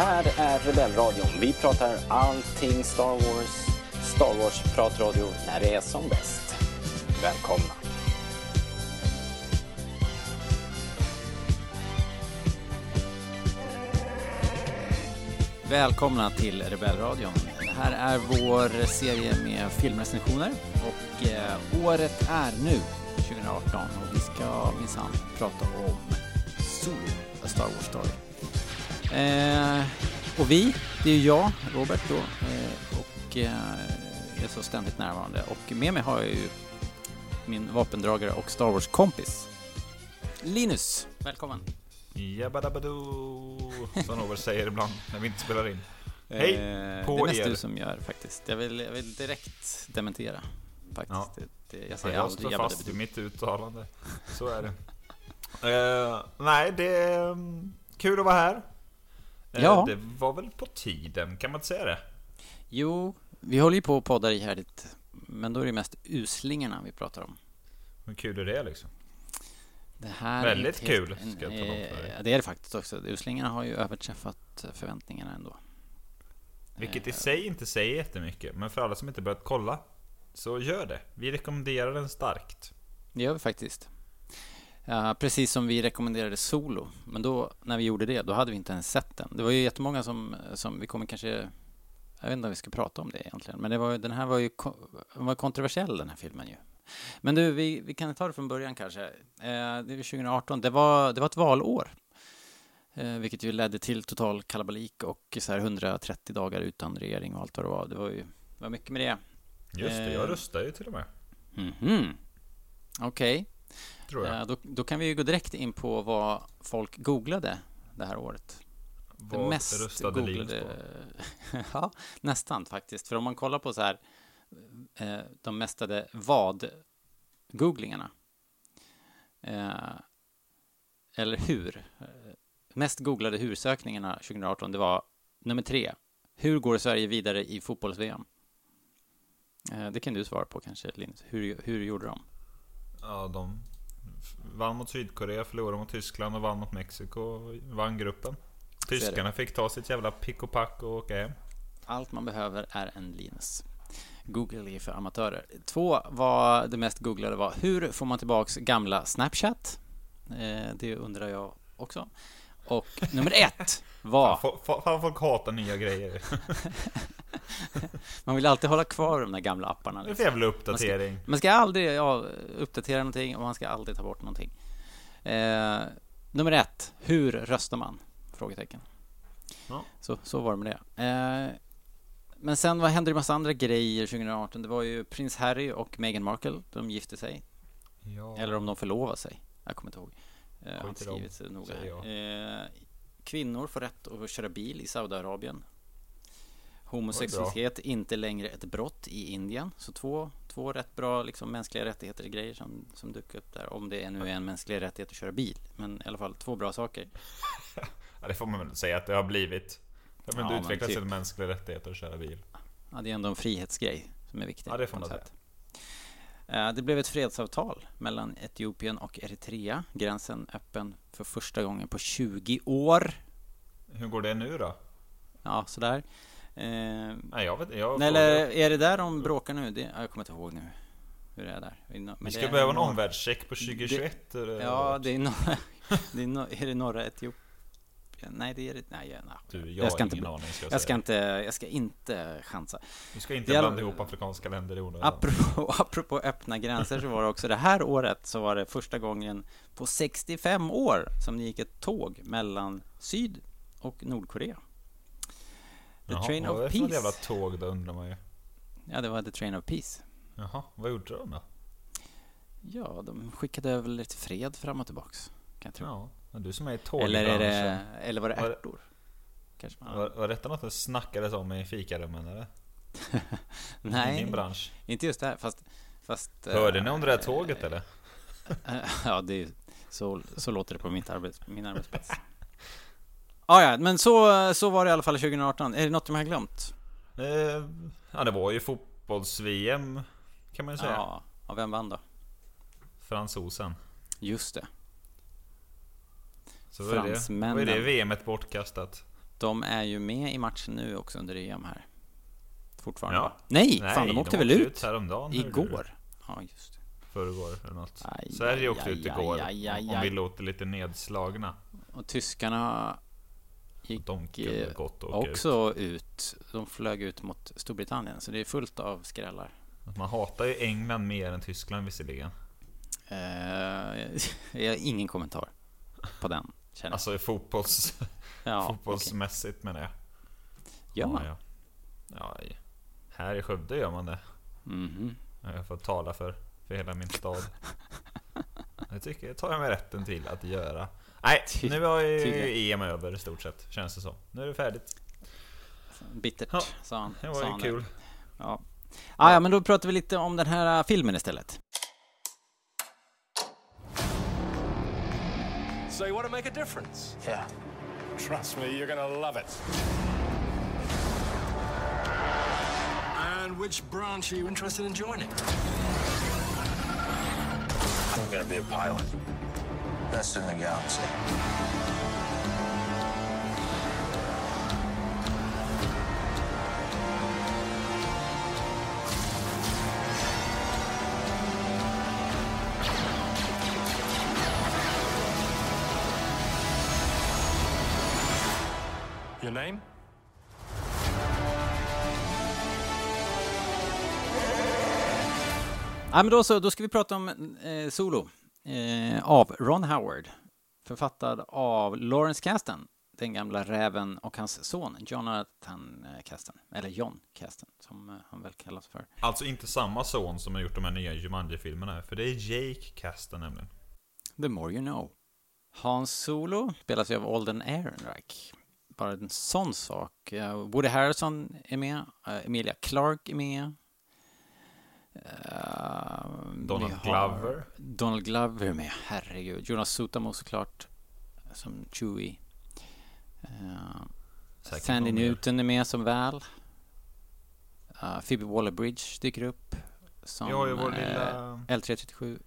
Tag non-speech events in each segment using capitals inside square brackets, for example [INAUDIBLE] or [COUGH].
här är Rebellradion. Vi pratar allting Star Wars. Star Wars-pratradio när det är som bäst. Välkomna! Välkomna till Rebellradion. Det här är vår serie med filmrecensioner och eh, året är nu 2018 och vi ska minsann prata om Solo, A Star Wars Story. Eh, och vi, det är jag, Robert då, eh, och eh, är så ständigt närvarande. Och med mig har jag ju min vapendragare och Star Wars-kompis Linus. Välkommen! Jabbadabadoo, som Robert säger ibland när vi inte spelar in. Hej Eh, på Det är mest er. du som gör faktiskt. Jag vill, jag vill direkt dementera. Faktiskt. Ja. Det, det, jag Ja, säger jag aldrig står fast vid mitt uttalande. Så är det. Eh, nej, det är mm, kul att vara här. Eh, Ja. Det var väl på tiden, kan man inte säga det? Jo, vi håller ju på och poddar ihärdigt. Men då är det mest uslingarna vi pratar om. Hur kul är det liksom? Det här Väldigt är helt- kul, ska jag tala om för dig. eh, Det är det faktiskt också. Uslingarna har ju överträffat förväntningarna ändå. Vilket i Eh, sig inte säger jättemycket, men för alla som inte börjat kolla, så gör det. Vi rekommenderar den starkt. Det gör vi faktiskt. Ja, precis som vi rekommenderade Solo. Men då, när vi gjorde det, då hade vi inte ens sett den. Det var ju jättemånga som, som vi kommer kanske... Jag vet inte om vi ska prata om det egentligen. Men det var, den här var ju den var kontroversiell, den här filmen ju. Men du, vi, vi kan ta det från början kanske. Eh, det är 2018. Det var, det var ett valår. Eh, vilket ju ledde till total kalabalik och så här 130 dagar utan regering och allt vad det var. Det var ju det var mycket med det. Just det, Eh. jag röstar ju till och med. Mhm. Okej. Tror jag. Eh, Då, då kan vi gå direkt in på vad folk googlade det här året. Det Vad mest röstade googlade... på? [LAUGHS] ja, nästan faktiskt. För om man kollar på så här eh, de mestade vad-googlingarna. Eh, eller hur. Mest googlade hur-sökningarna 2018, det var nummer tre. Hur går Sverige vidare i fotbolls-VM? Det kan du svara på kanske, Linus. Hur, hur gjorde de? Ja, de vann mot Sydkorea, förlorade mot Tyskland och vann mot Mexiko och vann gruppen. Tyskarna fick ta sitt jävla pick och pack och åka hem. Allt man behöver är en Linus. Google är för amatörer. Två var det mest googlade var hur får man tillbaks gamla Snapchat? Eh, det undrar jag också. Och nummer ett var Fan, fan, folk hatar nya grejer. [LAUGHS] man vill alltid hålla kvar de där gamla apparna. Det är Liksom. jävla uppdatering. Man ska aldrig ja, uppdatera någonting och man ska aldrig ta bort någonting. Eh, nummer ett, hur röstar man? Frågetecken. Ja. Så, så var det med det. Eh, men sen vad hände det massa andra grejer 2018. Det var ju prins Harry och Meghan Markle. De gifte sig. Ja. Eller om de förlovade sig. Jag kommer inte ihåg. Eh, har inte skrivit så noga. Eh, kvinnor får rätt att köra bil i Saudiarabien. Homosexualitet inte längre ett brott i Indien. Så två, två rätt bra liksom, mänskliga rättigheter grejer som, som dök upp där. Om det nu är en mänsklig rättighet att köra bil. Men i alla fall två bra saker. [LAUGHS] ja, det får man väl säga att det har blivit. Det har väl Ja, men utvecklats typ. en mänsklig rättighet att köra bil. Ja, det är ändå en frihetsgrej som är viktig. Ja, det får man sätt. Eh, Det blev ett fredsavtal mellan Etiopien och Eritrea. Gränsen öppen för första gången på 20 år. Hur går det nu då? Ja, sådär. Eh, Nej, jag vet jag Nej, frågar. eller är det där de bråkar nu? Det, ja, jag kommer inte ihåg nu hur det är där. Men Vi det ska behöva en omvärldscheck på 2021. eller Ja, det är norra... [LAUGHS] Det är, nor- är det norra Etiopien? Nej, det är det... Nej, nej. Du, jag, Jag ska inte aning ska jag, Jag ska inte, jag ska inte chansa. Vi ska inte Det blanda ihop afrikanska länder i onödan. Apropå, [LAUGHS] apropå öppna gränser så var det också det här året så var det första gången på 65 år som det gick ett tåg mellan Syd och Nordkorea. The Jaha, Train vad är of det för Peace. jävla tåg då undrar man ju. Ja, det var The Train of Peace. Jaha, vad gjorde de då? Ja, de skickade över lite fred fram och tillbaks. Kan jag tro. Ja, du som är i eller, är det, eller var det Var ärtor? Kanske man... Var, var detta något det snackades om i fikarummen eller? [LAUGHS] I Nej, din bransch? inte just det här. Fast, fast, Hörde ni om det där eh, tåget eller? [LAUGHS] Ja, det är, så, så låter det på mitt arbets, min arbetsplats. Ah, ja, men så, så var det i alla fall 2018. Är det något de har glömt? Eh, ja, det var ju fotbolls-VM kan man ju säga. Ja, ja, vem vann då? Fransosen. Just det. Så Fransmännen. var det VMet bortkastat. De är ju med i matchen nu också under EM här. Fortfarande Ja. Nej, Nej, fan de åkte väl åkte ut? häromdagen. Igår. Ja, just det. Förrgår eller något. Aj, Sverige åkte aj, ut igår. aj, aj, Om vi låter lite nedslagna. Och tyskarna gick De eh, åka ut. också ut. De flög ut mot Storbritannien, så det är fullt av skrällar. Man hatar ju England mer än Tyskland visserligen. Eh, [LAUGHS] jag har ingen kommentar på den. Känner. Alltså i fotbolls, [LAUGHS] ja, fotbollsmässigt menar jag. Gör man? Ja, ja. ja, här i Skövde gör man det. Mhm. Jag får tala för, för hela min stad. [LAUGHS] Jag tycker jag tar jag mig rätten till att göra. Nej, Ty- nu har ju. EM över i stort sett, känns det som. Nu är det färdigt. Bittert, Ja, sa han. Det var ju kul. Ja. Ah, ja, men då pratar vi lite om den här filmen istället. So you want to make a difference? Yeah. Trust me, you're gonna love it. And which branch are you interested in joining? I'm gonna be a pilot. Best in the galaxy. Your name? Ja, men då så, då ska vi prata om eh, Solo eh, av Ron Howard, författad av Lawrence Kasten, den gamla räven och hans son Jonathan eh, Kasten, eller John Kasten, som eh, han väl kallas för. Alltså inte samma son som har gjort de här nya Jumanji-filmerna. För det är Jake Kasten nämligen. The more you know. Hans Solo spelas ju av Alden Ehrenreich. Bara en sån sak. Eh, Woody Harrelson är med, eh, Emilia Clarke är med. Eh, Donald Glover. Donald Glover är med, herregud. Jonas Sutamo såklart, som Chewie. Uh, Sandy. Newton är med som Val. Uh, Phoebe Waller-Bridge dyker upp. Som eh, lilla, L337.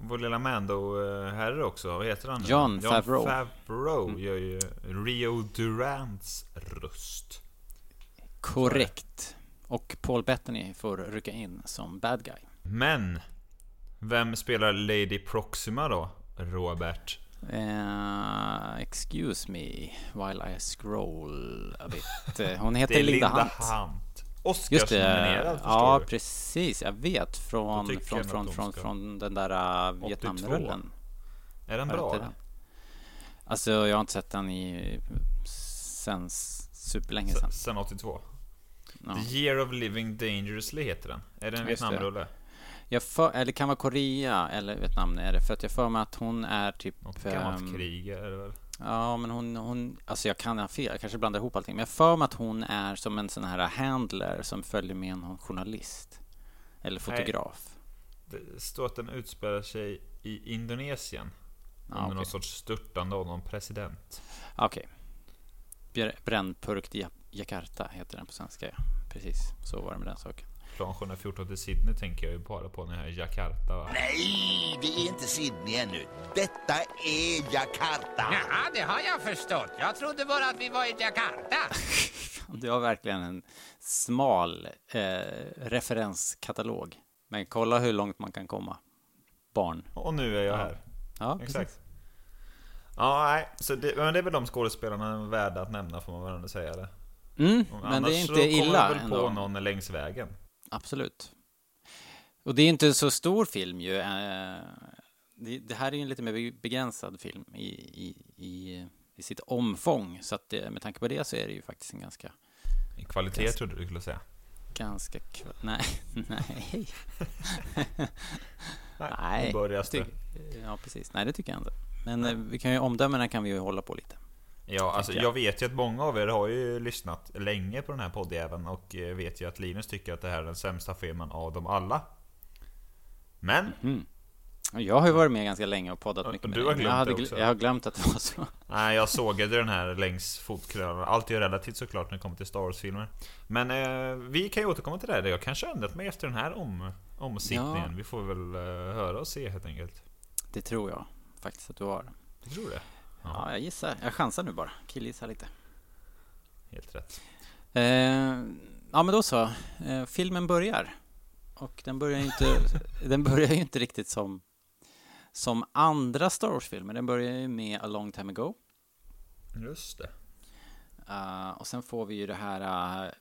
Vår lilla Mando-herre också. Vad heter han? John Favreau. Favreau Mm. gör ju Rio Durants röst. Korrekt. Och Paul Bettany får rycka in som bad guy. Men, vem spelar Lady Proxima då? Robert? Eh, excuse me while I scroll a bit. [LAUGHS] Hon heter Linda, Linda Hunt. Hunt. Oscarsnominerad Ja, du. precis. Jag vet. Från, från, från, från, ska- från den där 82. Vietnamrullen. Är den bra? den? Alltså, jag har inte sett den i sen superlänge sedan. S- Sen 82. Ja. The Year of Living Dangerously heter den. Är det en. Vietnamrulle? Jag för, eller kan vara Korea eller Vietnam är det. För att jag för mig att hon är typ... Något gammalt ehm, krig är det väl? Ja, men hon, hon... Alltså jag kan ha fel. Jag kanske blandar ihop allting. Men jag för mig att hon är som en sån här handler som följer med någon journalist. Eller fotograf. Det står att den utspelar sig i Indonesien. Ja, under någon okej. sorts störtande av någon president. Okej. Br- Brännpurkt Jakarta heter den på svenska. ja. Precis, så var det med den saken. Plan 714 till Sydney tänker jag ju bara på när jag är i Jakarta va? Nej, det är inte Sydney ännu. Detta är Jakarta. Ja, det har jag förstått. Jag trodde bara att vi var i Jakarta. [LAUGHS] Du har verkligen en smal eh, referenskatalog. Men kolla hur långt man kan komma. Barn. Och nu är jag Ja. här. Ja, Exakt. precis. Ja, nej. Så det, men det är väl de skådespelarna värda att nämna får man väl ändå säga det. Mm, men Annars det är så inte kommer illa man väl ändå. på någon längs vägen. Absolut. Och det är inte en så stor film ju. eh, Det, här är ju en lite mer begränsad film i, i, i, i sitt omfång. Så att det, med tanke på det så är det ju faktiskt en ganska, I kvalitet Yes. trodde du skulle säga. ganska... Nej, [LAUGHS] nej. [LAUGHS] Nej, Nej, Ja, precis. Nej, det tycker jag inte. Men eh, vi kan ju, omdömena kan vi ju hålla på lite. Ja, alltså jag. jag vet ju att många av er har ju lyssnat länge på den här poddjäveln och eh, vet ju att Linus tycker att det här är den sämsta filmen av dem alla. Men, Mm. Jag har ju varit med ganska länge och poddat mycket och du har men jag, glömt hade, det också. jag har glömt att det var så. nej jag sågade den här längs fotknölarna. Allt är ju relativt såklart när det kommer till Star Wars-filmer. Men eh, vi kan ju återkomma till det. här. Jag kanske har ändrat mig efter den här om, omsittningen. Ja. Vi får väl eh, höra och se helt enkelt. Det tror jag faktiskt att du har. Jag tror det. Ja, jag gissar. Jag chansar nu bara. Killgissar lite. Helt rätt. Eh, ja, men då så. Eh, filmen börjar. Och den börjar ju inte, [LAUGHS] den börjar ju inte riktigt som, som andra Star Wars-filmer. Den börjar ju med A long time ago. Just det. Uh, och sen får vi ju det här, uh,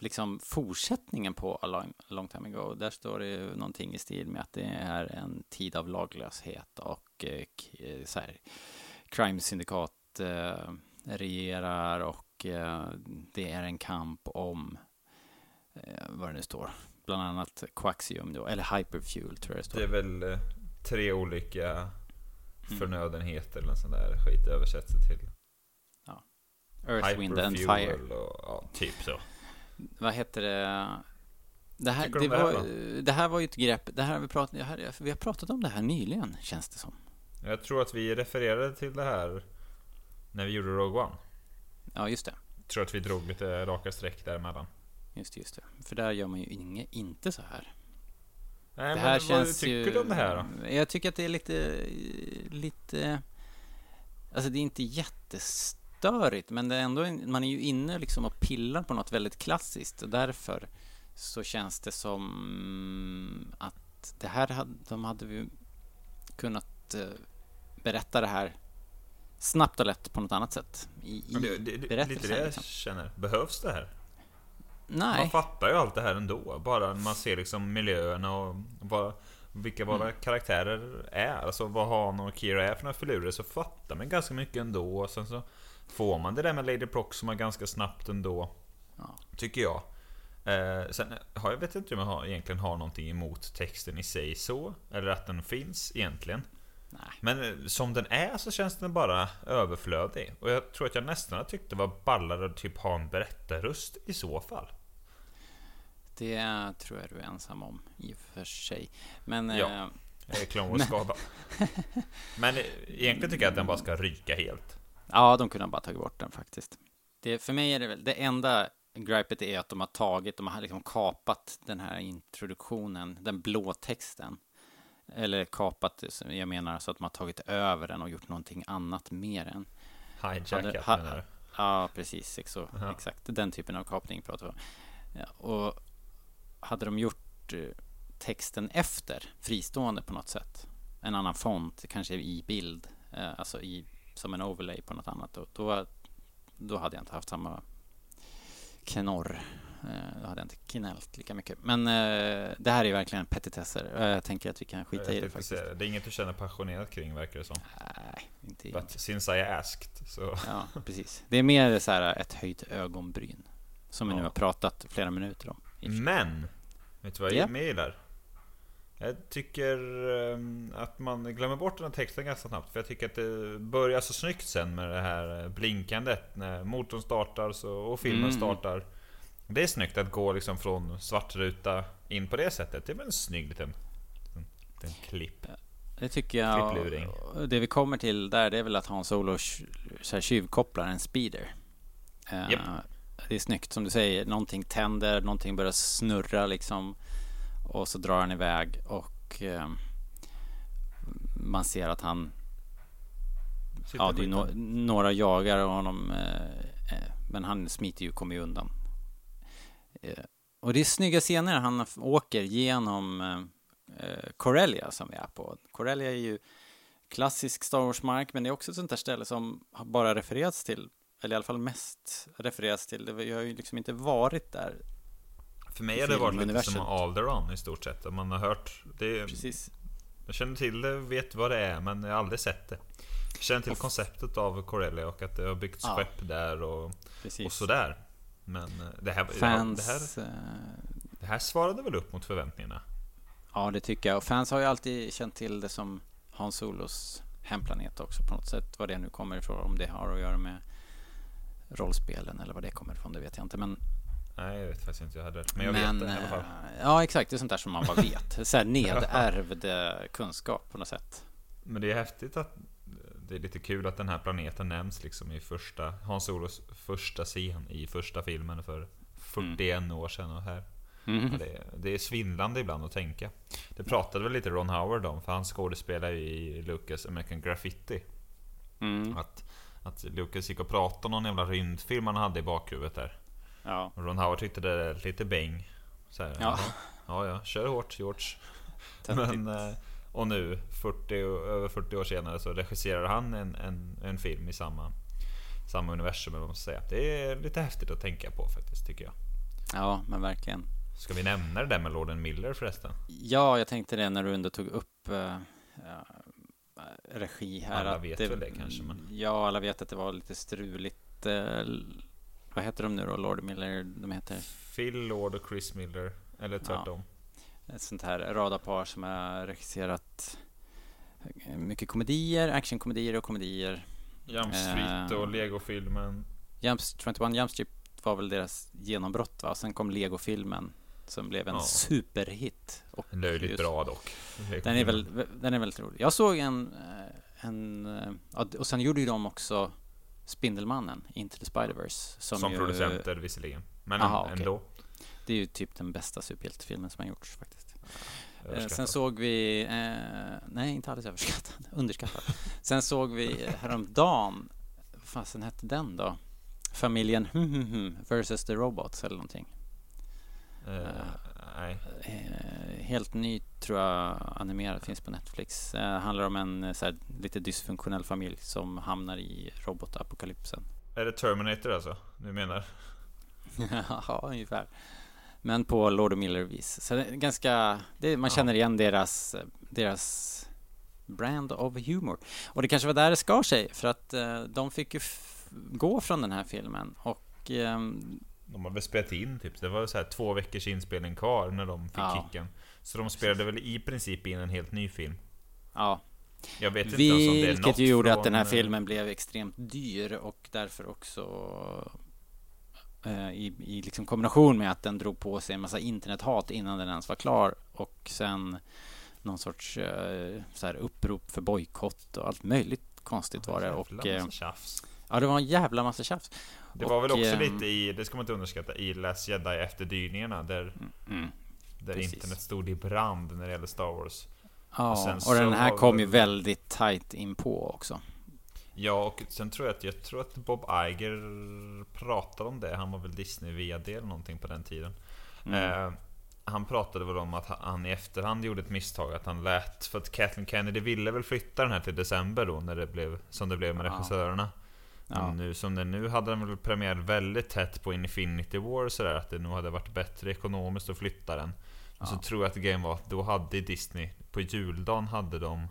liksom fortsättningen på A long, long time ago. Där står det ju någonting i stil med att det är en tid av laglöshet och uh, så här, crime-syndikat uh, regerar och uh, det är en kamp om uh, vad det nu står. Bland annat Quaxium då, eller Hyperfuel tror jag det står. Det är väl eh, tre olika förnödenheter eller sån där skit översätts det till. Earth, Wind and Hyperfuel Fire. Och, ja, typ så. Vad heter det? Det här, det, det var, det här var ju ett grepp, det här har vi, pratat, vi har pratat om det här nyligen, känns det som. Jag tror att vi refererade till det här när vi gjorde Rogue One. Ja, just det. Jag tror att vi drog lite raka streck däremellan. Just det, just det. För där gör man ju inge, inte så här. Nej, det här men känns vad tycker ju... du om det här då? Jag tycker att det är lite... Lite... Alltså det är inte jättestörigt, men det är ändå... Man är ju inne liksom och pillar på något väldigt klassiskt och därför så känns det som att det här hade, de hade vi kunnat eh, berätta det här snabbt och lätt på något annat sätt i, i det, det, det, lite det jag liksom. känner. Behövs det här? Nej, Man fattar ju allt det här ändå. Bara man ser liksom miljöerna och vad, vilka våra Mm. karaktärer är. Alltså vad Han och Kira är för några filurer så fattar man ganska mycket ändå. Och sen så får man det där med Lady Proxima ganska snabbt ändå. Ja. Tycker jag. Eh, sen har jag vet inte om jag har, egentligen har någonting emot texten i sig så. Eller att den finns egentligen. Men eh, som den är så känns den bara överflödig. Och jag tror att jag nästan tyckte det var ballare att typ ha en berättarröst i så fall. Det tror jag du är ensam om i och för sig. Men Ja. eh, Eh, Clone Wars skada. [LAUGHS] Men eh, egentligen tycker jag att den bara ska ryka helt. Ja, de kunde ha bara tagit bort den faktiskt. Det, för mig är det väl, det enda gripet är att de har tagit, de har liksom kapat den här introduktionen, den blå texten. Eller kapat, jag menar så att har tagit över den och gjort någonting annat med den. Hijackat ha- menar du? Ja, precis. Så, Aha. Exakt, den typen av kapning pratar vi om. Ja, och hade de gjort eh, texten efter, fristående på något sätt, en annan font, kanske i bild, eh, alltså i, som en overlay på något annat, då, då, då hade jag inte haft samma knorr. Eh, Då hade jag inte knällt lika mycket. Men eh, det här är verkligen petitesser. Eh, Jag tänker att vi kan skita i det faktiskt. det. är inget du känner passionerat kring verkar det som. Nej, inte But since I asked så... [LAUGHS] Ja, [LAUGHS] precis. Det är mer så här ett höjt ögonbryn. Som vi nu Ja. har pratat flera minuter om. Men! Vet du vad Ja. jag med gillar? Jag tycker ehm, att man glömmer bort den här texten ganska snabbt. För jag tycker att det börjar så snyggt sen med det här blinkandet. När motorn startar så, och filmen Mm. startar. Det är snyggt att gå liksom från svartruta in på det sättet. Det är väl en snygg liten, liten, liten klipp. Det tycker jag. Och Det vi kommer till där, det är väl att Han Solo tj- så här tjuvkopplar en speeder. Eh, Japp. Det är snyggt, som du säger. Någonting tänder, någonting börjar snurra liksom. Och så drar han iväg och eh, man ser att han Sitter Ja, det är no några jagar honom, eh, eh, men han smiter ju, kommer ju undan. Eh, och det är snygga scener. Han åker genom eh, eh, Corellia som vi är på. Corellia är ju klassisk Star Wars-mark, men det är också ett sånt där ställe som bara refererats till, eller i alla fall mest refererats till. Det, jag har ju liksom inte varit där. För mig har det varit lite som Alderon i stort sett. Man har hört det. Precis. Jag känner till det, vet vad det är, men jag har aldrig sett det. Jag känner till konceptet av Corellia och att det har byggts Ja. skepp där och, Precis. och sådär. Men eh, det här, Fans, det, här, eh, det här svarade väl upp mot förväntningarna? Ja, det tycker jag. Och fans har ju alltid känt till det som Hans Solos hemplanet också på något sätt. Vad det nu kommer ifrån, om det har att göra med rollspelen eller vad det kommer ifrån, det vet jag inte. Men, Nej, jag vet faktiskt inte. Jag rätt. Men jag vet det i alla fall. eh, Ja, exakt. Det är sånt där som man bara vet. Så här [LAUGHS] nedärvd kunskap på något sätt. Men det är häftigt att det är lite kul att den här planeten nämns liksom i första Hans Solos första scen i första filmen för 41 år sedan och här. Mm. Det, är, det är svindlande ibland att tänka. Det pratade väl lite Ron Howard om, för han skådespelar ju i Lucas American Graffiti. Mm. Att Att Lucas gick och pratade om någon jävla rymdfilm han hade i bakhuvudet där. Ja. Och Ron Howard tyckte det är lite bäng. Så här, Ja. ja, ja, kör hårt George. Töntigt. Men, eh, och nu, 40, och- över 40 år senare, så regisserar han en, en, en film i samma, samma universum. eller vad man ska säga. Det är lite häftigt att tänka på faktiskt, tycker jag. ja, men verkligen. Ska vi nämna det där med Lorden Miller förresten? Ja, jag tänkte det när du ändå tog upp ja, regi här. Alla vet väl det kanske, men- Ja, alla vet att det var lite struligt. Eh, vad heter de nu då? Lord Miller, de heter Phil Lord och Chris Miller. Eller tvärtom. Ett sånt här radarpar som har regisserat mycket komedier, actionkomedier och komedier. Jump Street Eh. och Lego-filmen. Jump, 21 Jump Street var väl deras genombrott va? Sen kom Lego-filmen som blev en Ja. superhit. Och Löjligt just- bra dock. Den är, väl, den är väldigt rolig. Jag såg en, eh, en eh, och sen gjorde ju de också Spindelmannen, Into the Spider-Verse. Som, Som ju, producenter visserligen. Men Aha, ändå. Det är ju typ den bästa superhjältefilmen som har gjorts faktiskt. Eh, Överskattat. sen såg vi, eh, nej inte alldeles överskattad, [LAUGHS] underskattad. Sen såg vi häromdagen, vad fasen hette den då? Familjen hmm, hmm, hmm versus the Robots eller någonting. Eh, nej. Eh, helt ny tror jag animerad, finns på Netflix. Eh, handlar om en eh, så här, lite dysfunktionell familj som hamnar i robotapokalypsen. Är det Terminator alltså? Du menar? [LAUGHS] ja, ungefär. Men på Lord och Miller-vis. Så det är ganska, det, man känner igen deras, deras brand of humor. Och det kanske var där det skar sig, för att eh, de fick ju gå från den här filmen. Och ehm, De har väl spelat in typ. Det var så här två veckors inspelning kvar när de fick Ja. kicken. Så de spelade väl i princip in en helt ny film. ja, Jag vet inte ens om det är vilket något gjorde från, att den här eh, filmen blev extremt dyr och därför också eh, i, i liksom kombination med att den drog på sig en massa internethat innan den ens var klar och sen någon sorts eh, så här upprop för bojkott och allt möjligt konstigt var det. Och, eh, ja, det var en jävla massa tjafs. Det var väl Och, också ehm, lite i, det ska man inte underskatta, i Last Jedi efterdyningarna där, Mm, där precis. internet stod i brand när det gäller Star Wars. ja, Och och den här kom väl- ju väldigt tight in på också. Ja, och sen tror jag att, jag tror att Bob Iger pratade om det. Han var väl Disney-VD eller någonting på den tiden. Mm. Eh, han pratade väl om att han i efterhand gjorde ett misstag. Att han lät... För att Kathleen Kennedy ville väl flytta den här till december då, när det blev, som det blev med Ja. regissörerna. Ja. Nu som det nu hade den väl premiär väldigt tätt på Infinity War och sådär. Att det nog hade varit bättre ekonomiskt att flytta den. Och så Ja. tror jag att grejen var att då hade Disney, på juldagen hade de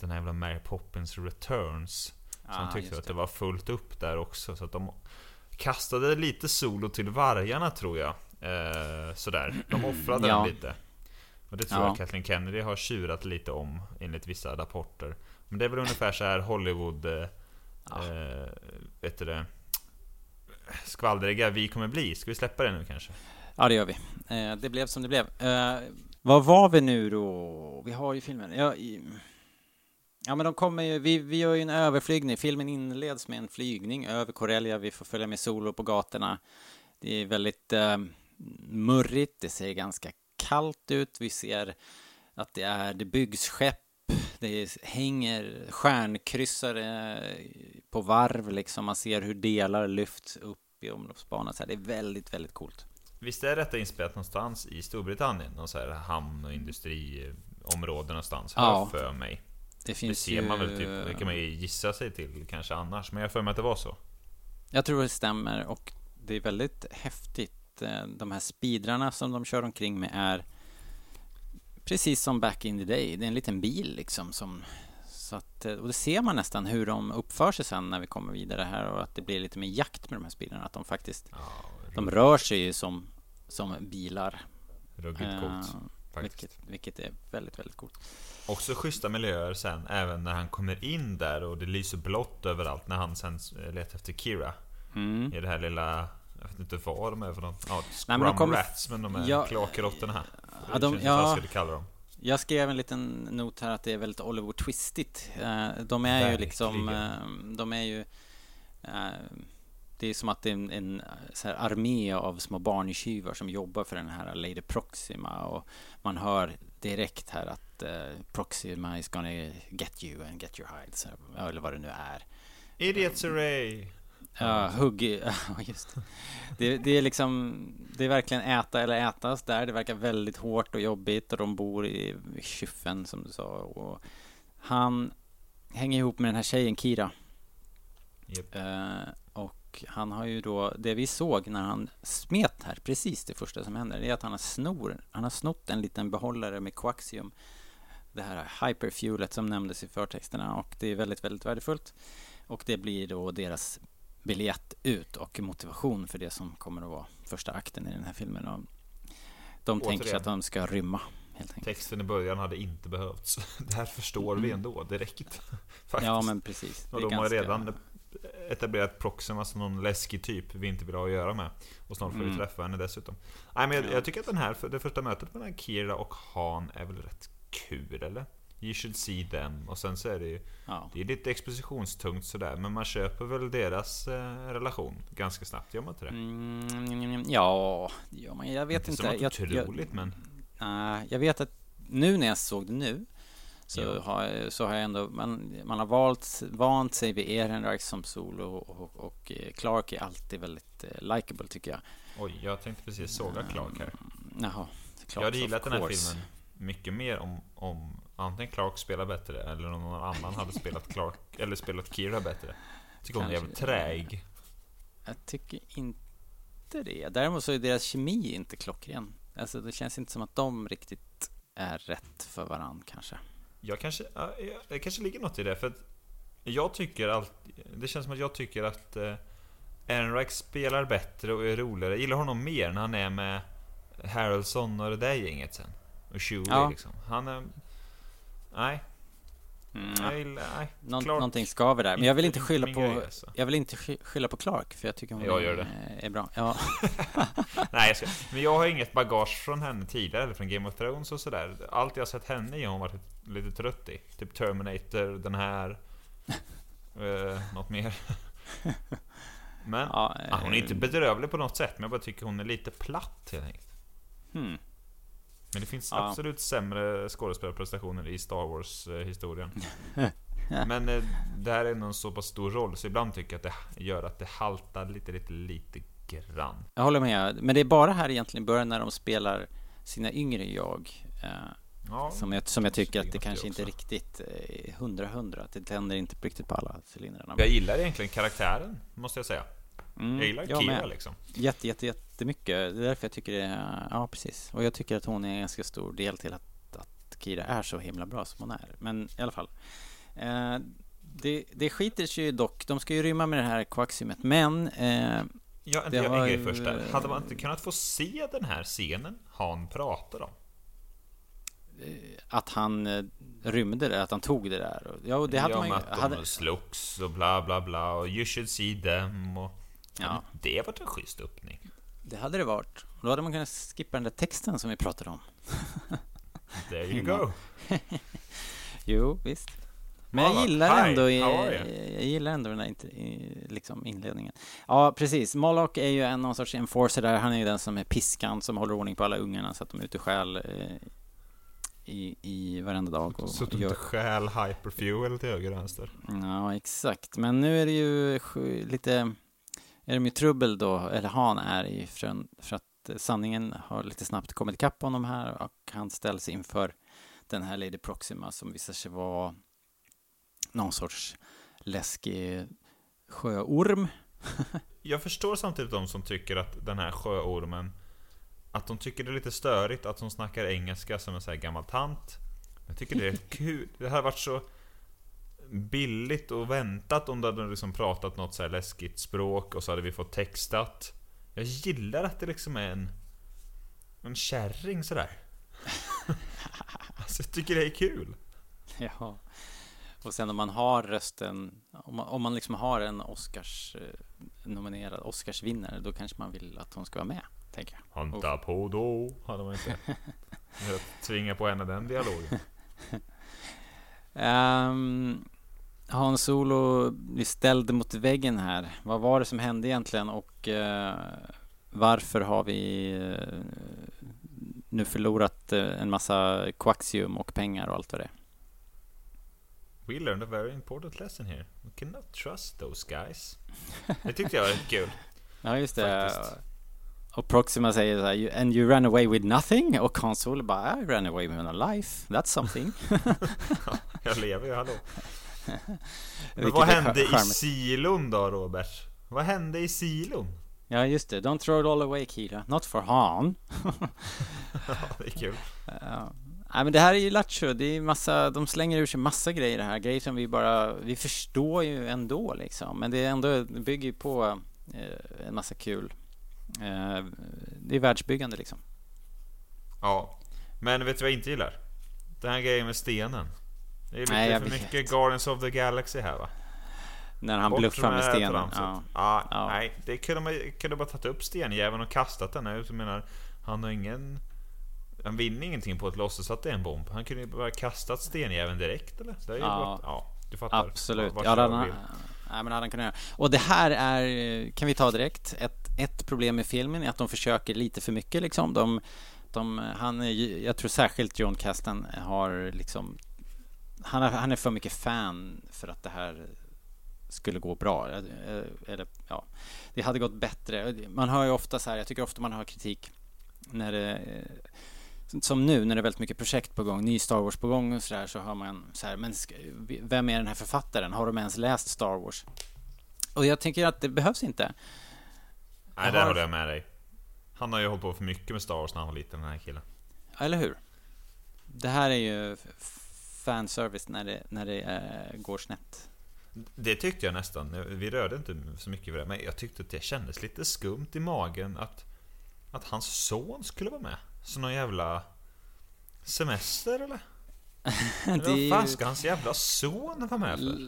den här jävla Mary Poppins Returns. Ja, de tyckte att det var fullt upp där också. Så att de kastade lite solo till vargarna tror jag. Eh, sådär. De offrade Ja. den lite. Och det tror Ja. jag Kathleen Kennedy har tjurat lite om enligt vissa rapporter. Men det är väl ungefär så här Hollywood... Eh, Ja. eh, vet du det? Skvallriga vi kommer bli. Ska vi släppa det nu kanske? Ja, det gör vi. Eh, det blev som det blev. Eh, vad var vi nu då? Vi har ju filmen. Ja, i, ja men de kommer ju, vi, vi gör ju en överflygning. Filmen inleds med en flygning över Corellia. Vi får följa med Solo på gatorna. Det är väldigt eh, murrigt. Det ser ganska kallt ut. Vi ser att det är, det byggs skepp. Det hänger stjärnkryssare på varv liksom. Man ser hur delar lyfts upp i omloppsbanan. Så här, det är väldigt, väldigt coolt. Visst är detta inspelat någonstans i Storbritannien? Någon så här hamn och industriområde någonstans? Ja. för mig. Det Det finns ser ju... man väl typ, det kan man ju gissa sig till kanske annars. Men jag för mig att det var så. Jag tror det stämmer och det är väldigt häftigt. Eh, De här speedrarna som de kör omkring med är precis som back in the day. Det är en liten bil liksom som så att, eh, och det ser man nästan hur de uppför sig sen när vi kommer vidare här och att det blir lite mer jakt med de här speedrarna. Att de faktiskt, de rör sig ju som, som bilar. Ruggigt coolt. Faktiskt. vilket, vilket är väldigt, väldigt coolt. Också schyssta miljöer sen, även när han kommer in där och det lyser blått överallt när han sen letar efter Kira. Mm. I det här lilla, jag vet inte vad de är för något. Ja, Nej, men de kommer- Rats, men de är Ja, kloakråttorna här. ja, de- ja. jag kalla dem. Jag skrev en liten not här att det är väldigt Oliver Twistigt. Eh, De är ju Verkligen. liksom... eh, De är ju... Det är som att det är en, en armé av små barntjuvar som jobbar för den här Lady Proxima och man hör direkt här att eh, Proxima is gonna get you and get your hides, eller vad det nu är. Idiots array! Ja, hugg [LAUGHS] ja just det. det. Är liksom, det är verkligen äta eller ätas där. Det verkar väldigt hårt och jobbigt och de bor i kyffen som du sa. Och han hänger ihop med den här tjejen Kira. Japp. Eh, och han har ju då, det vi såg när han smet här, precis det första som händer, det är att han har snor, han har snott en liten behållare med koaxium. Det här hyperfuelet som nämndes i förtexterna och det är väldigt, väldigt värdefullt. Och det blir då deras biljett ut och motivation för det som kommer att vara första akten i den här filmen. Och de tänker sig Återigen. att de ska rymma. Texten i början hade inte behövts. [LAUGHS] Det här förstår vi ändå direkt. [LAUGHS] Faktiskt. Mm. Ja, men precis. Det Och de har ganska- redan etablerat Proxima som någon läskig typ vi inte vill ha att göra med. Och snart får vi Mm. träffa henne dessutom. Nej, men jag, Ja. jag tycker att den här, det första mötet mellan Kira och Han är väl rätt kul, eller? You should see them. Och sen så är det ju Ja. det är lite expositionstungt sådär, men man köper väl deras eh, relation ganska snabbt, gör man inte det? Mm, ja, ja, men jag vet inte. Som något Jag, otroligt, jag, men... Nej, jag vet att nu när jag såg det nu så, Ja. har, så har jag ändå, man, man har valt, vant sig vid Ehrenreich som solo och, och, och eh, Clark är alltid väldigt eh, likable tycker jag. Oj, jag tänkte precis såga Clark här. Jaha, Jag hade gillat den här course. filmen mycket mer om, om antingen Clark spelar bättre eller om någon annan hade spelat Clark [LAUGHS] eller spelat Kira bättre. Jag tycker hon är jävligt Kanske. träig. Jag tycker inte det. Däremot så är deras kemi inte klockren. Alltså det känns inte som att de riktigt är rätt för varann kanske. Jag kanske, det kanske ligger något i det för att jag tycker allt, det känns som att jag tycker att eh, Ehrenreich spelar bättre och är roligare. Jag gillar honom mer när han är med Harrelson och det där gänget sen. Och Chewie Ja. liksom. Han är... Nej, Mm, jag gillar... Nej. Någon, Clark- någonting skaver där. Men jag vill inte skylla på... grej, alltså. Jag vill inte sky- skylla på Clark, för jag tycker hon Jag gör det. är, är bra. Ja. [LAUGHS] [LAUGHS] Nej, jag ska, men jag har inget bagage från henne tidigare, eller från Game of Thrones och sådär. Allt jag har sett henne i har hon varit lite, trött i. Typ Terminator, den här... [LAUGHS] eh, något mer. [LAUGHS] Men Ja, ja, hon är inte eh, bedrövlig på något sätt, men jag bara tycker hon är lite platt helt enkelt. hmm. Men det finns Ja. absolut sämre skådespelarprestationer i Star Wars-historien. [LAUGHS] Men eh, det här är nog en så pass stor roll, så ibland tycker jag att det gör att det haltar lite, lite, lite grann. Jag håller med. Men det är bara här egentligen i början när de spelar sina yngre jag. Eh, Ja, som, jag som jag tycker att det kanske inte är också. riktigt eh, hundra hundra. Det tänder inte riktigt på alla cylindrarna. Jag gillar egentligen karaktären, måste jag säga. Mm, Jag gillar jag Kira med. liksom. Jätte, jätte, jättemycket. Det är därför jag tycker det är, Ja, precis. Och jag tycker att hon är en ganska stor del till att, att Kira är så himla bra som hon är. Men i alla fall. Eh, det, det skiter sig ju dock. De ska ju rymma med det här koaxiumet. Men eh, Ja, Det jag en grej ju- först där. Hade man inte kunnat få se den här scenen Han pratar om? Att han eh, rymde det, att han tog det där. Och- Ja, och det hade ja, man de Hade, slogs och bla bla bla och you should see them och... Ja. Det var en schysst öppning. det hade det varit. Då hade man kunnat skippa den där texten som vi pratade om. There you [LAUGHS] go. [LAUGHS] Jo, visst. Men Ja, jag gillar ändå, i, jag gillar ändå den i, liksom inledningen. Ja, precis. Moloch är ju en någon sorts enforcer där. Han är ju den som är piskan som håller ordning på alla ungarna så att de är ute och stjäl eh, i, i varenda dag. Och gör, inte stjäl hyperfuel till höger och vänster. ja, exakt. Men nu är det ju lite... Är de i trubbel då, eller han är i, för, för att sanningen har lite snabbt kommit ikapp honom här och han ställs inför den här Lady Proxima som visar sig vara någon sorts läskig sjöorm. [LAUGHS] Jag förstår samtidigt de som tycker att den här sjöormen Att de tycker det är lite störigt att hon snackar engelska som en sån här gammal tant. Jag tycker det är [LAUGHS] kul. Det hade varit så billigt och väntat om de hade liksom pratat något så här läskigt språk och så hade vi fått textat. Jag gillar att det liksom är en En kärring sådär [LAUGHS] Alltså jag tycker det är kul. Ja. Och sen om man har rösten, om man, om man liksom har en Oscars eh, Oscarsvinnare, då kanske man vill att hon ska vara med, tänker jag. Hanta på då Hade man inte Jag tvingar på henne den dialogen Um, [LAUGHS] Hans Solo blir ställd mot väggen här. Vad var det som hände egentligen och eh, varför har vi eh, nu förlorat eh, en massa koaxium och pengar och allt vad det är? We learned a very important lesson here. We cannot trust those guys. Det tyckte jag var kul. [LAUGHS] Ja, just det. Faktiskt. Och Proxima säger så här, "You- and you ran away with nothing? Och Console bara, I ran away with a life. That's something. [LAUGHS] Jag lever ju, hallå. [LAUGHS] Men vad hände i silon då, Robert? Vad hände i silon? Ja, just det. Don't throw it all away, Kira. Not for Han. [LAUGHS] Ja, det är kul. Ja. Nej, men det här är ju Lattjo. Det är massa, de slänger ur sig massa grejer här. Grejer som vi bara, vi förstår ju ändå liksom. Men det är ändå, det bygger ju på eh, en massa kul. Eh, det är världsbyggande liksom. Ja. Men vet du vad jag inte gillar? Den här grejen med stenen. Det är lite Nej, för vet. mycket Guardians of the Galaxy här va? När han Bort bluffar med stenen. Ja. Ja, Ja. Nej, det kunde man kunde bara tagit upp stenjäveln och kastat den. Jag menar, han har ingen... Han vinner ingenting på att låtsas att det är en bomb. Han kunde ju bara kastat stenjäveln direkt eller? Det är Ja. bara, ja, du fattar. Absolut. Ja, vill. nej, men hade han kunnat göra. Och det här är, kan vi ta direkt, ett, ett problem med filmen är att de försöker lite för mycket liksom. De, de, han är, jag tror särskilt John Castan har liksom, han är, han är för mycket fan för att det här skulle gå bra. Eller, ja, det hade gått bättre. Man hör ju ofta så här, jag tycker ofta man har kritik när det som nu när det är väldigt mycket projekt på gång, ny Star Wars på gång och så där, så hör man så här, men ska, vem är den här författaren? Har de ens läst Star Wars? Och jag tänker att det behövs inte. Nej, där har- håller jag med dig. Han har ju hållit på för mycket med Star Wars när han var liten, den här killen. Eller hur? Det här är ju fanservice när det, när det eh, går snett. Det tyckte jag nästan. Vi rörde inte så mycket vid det, men jag tyckte att det kändes lite skumt i magen att, att hans son skulle vara med. Så någon jävla semester eller? Det är ju- fan ska hans jävla son vara med för?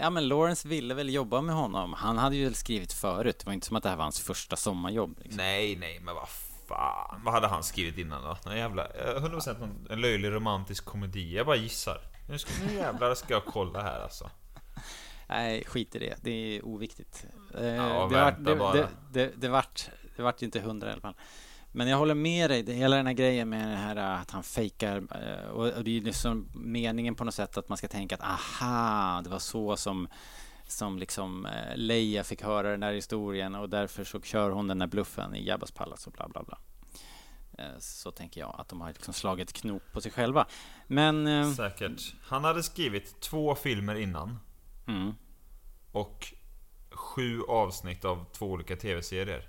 Ja men Lawrence ville väl jobba med honom. Han hade ju skrivit förut. Det var inte som att det här var hans första sommarjobb. Liksom. Nej, nej, men vad fan. Vad hade han skrivit innan då? Någon jävla... eh, 100% någon, en löjlig romantisk komedi. Jag bara gissar. Nu, ska, nu jävlar ska jag kolla här alltså. Nej, skit i det. Det är oviktigt. Eh, Ja, det, vart, det, det, det, det, vart, det vart inte hundra i alla fall. Men jag håller med dig. Hela den här grejen med det här att han fejkar. eh, Och, det är ju liksom meningen på något sätt att man ska tänka att aha, det var så som som liksom eh, Leia fick höra den här historien och därför så kör hon den här bluffen i Jabbas palats och bla bla bla. Så tänker jag att de har liksom slagit knop på sig själva. Men... Säkert. Han hade skrivit två filmer innan. Mm, Och sju avsnitt av två olika tv-serier.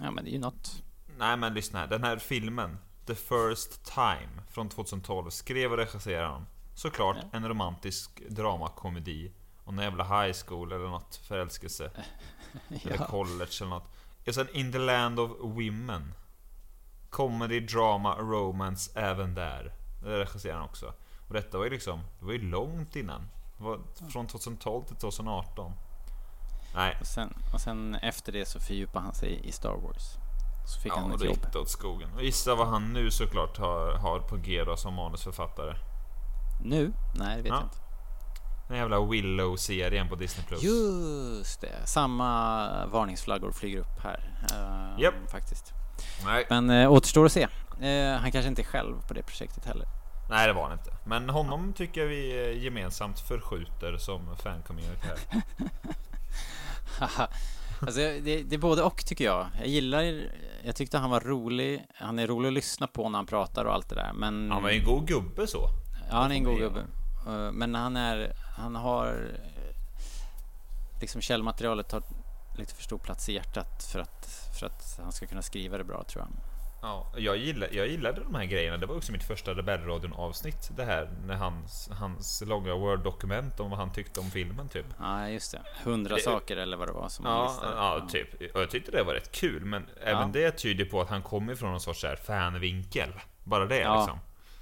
ja men det är ju något. Nej men lyssna här. Den här filmen, The First Time, från 2012, skrev och regisserade han. Såklart en romantisk dramakomedi. Och någon jävla high school eller något förälskelse. [LAUGHS] Eller college eller något. Och sen In the Land of Women. Comedy, drama, romance även där. Det regisserade han också. Och detta var ju liksom, det var ju långt innan. Det var från 2012 till 2018. Nej, Och sen, och sen efter det så fördjupade han sig i Star Wars. Så fick ja, han ett jobb. det åt skogen. Och gissa vad han nu såklart har, har på G då som manusförfattare. Nu? Nej, det vet Ja. jag inte. Den jävla Willow-serien på Disney+. Plus. Just det. Samma varningsflaggor flyger upp här. eh, Japp. Faktiskt. Nej, Men eh, återstår att se. Eh, han kanske inte är själv på det projektet heller. nej, det var han inte. Men honom tycker jag vi eh, gemensamt förskjuter som fan-community här. [LAUGHS] [LAUGHS] Alltså, det, det är både och tycker jag. Jag gillar... Jag tyckte han var rolig. Han är rolig att lyssna på när han pratar och allt det där. Men... Han var ju en god gubbe så. Ja, han är en god gubbe. Eh, Men han är... Han har... eh, Liksom källmaterialet tar lite för stor plats i hjärtat för att, för att han ska kunna skriva det bra tror jag. Ja, jag, gillar, jag gillade de här grejerna. Det var också mitt första Rebellradion avsnitt. Det här när hans, hans långa Word-dokument om vad han tyckte om filmen typ. Ja, just det. Hundra Det- saker eller vad det var som han Ja, listade. ja, typ. Och jag tyckte det var rätt kul. Men även det tyder på att han kommer ifrån någon sorts så här fanvinkel. Bara det Ja. liksom.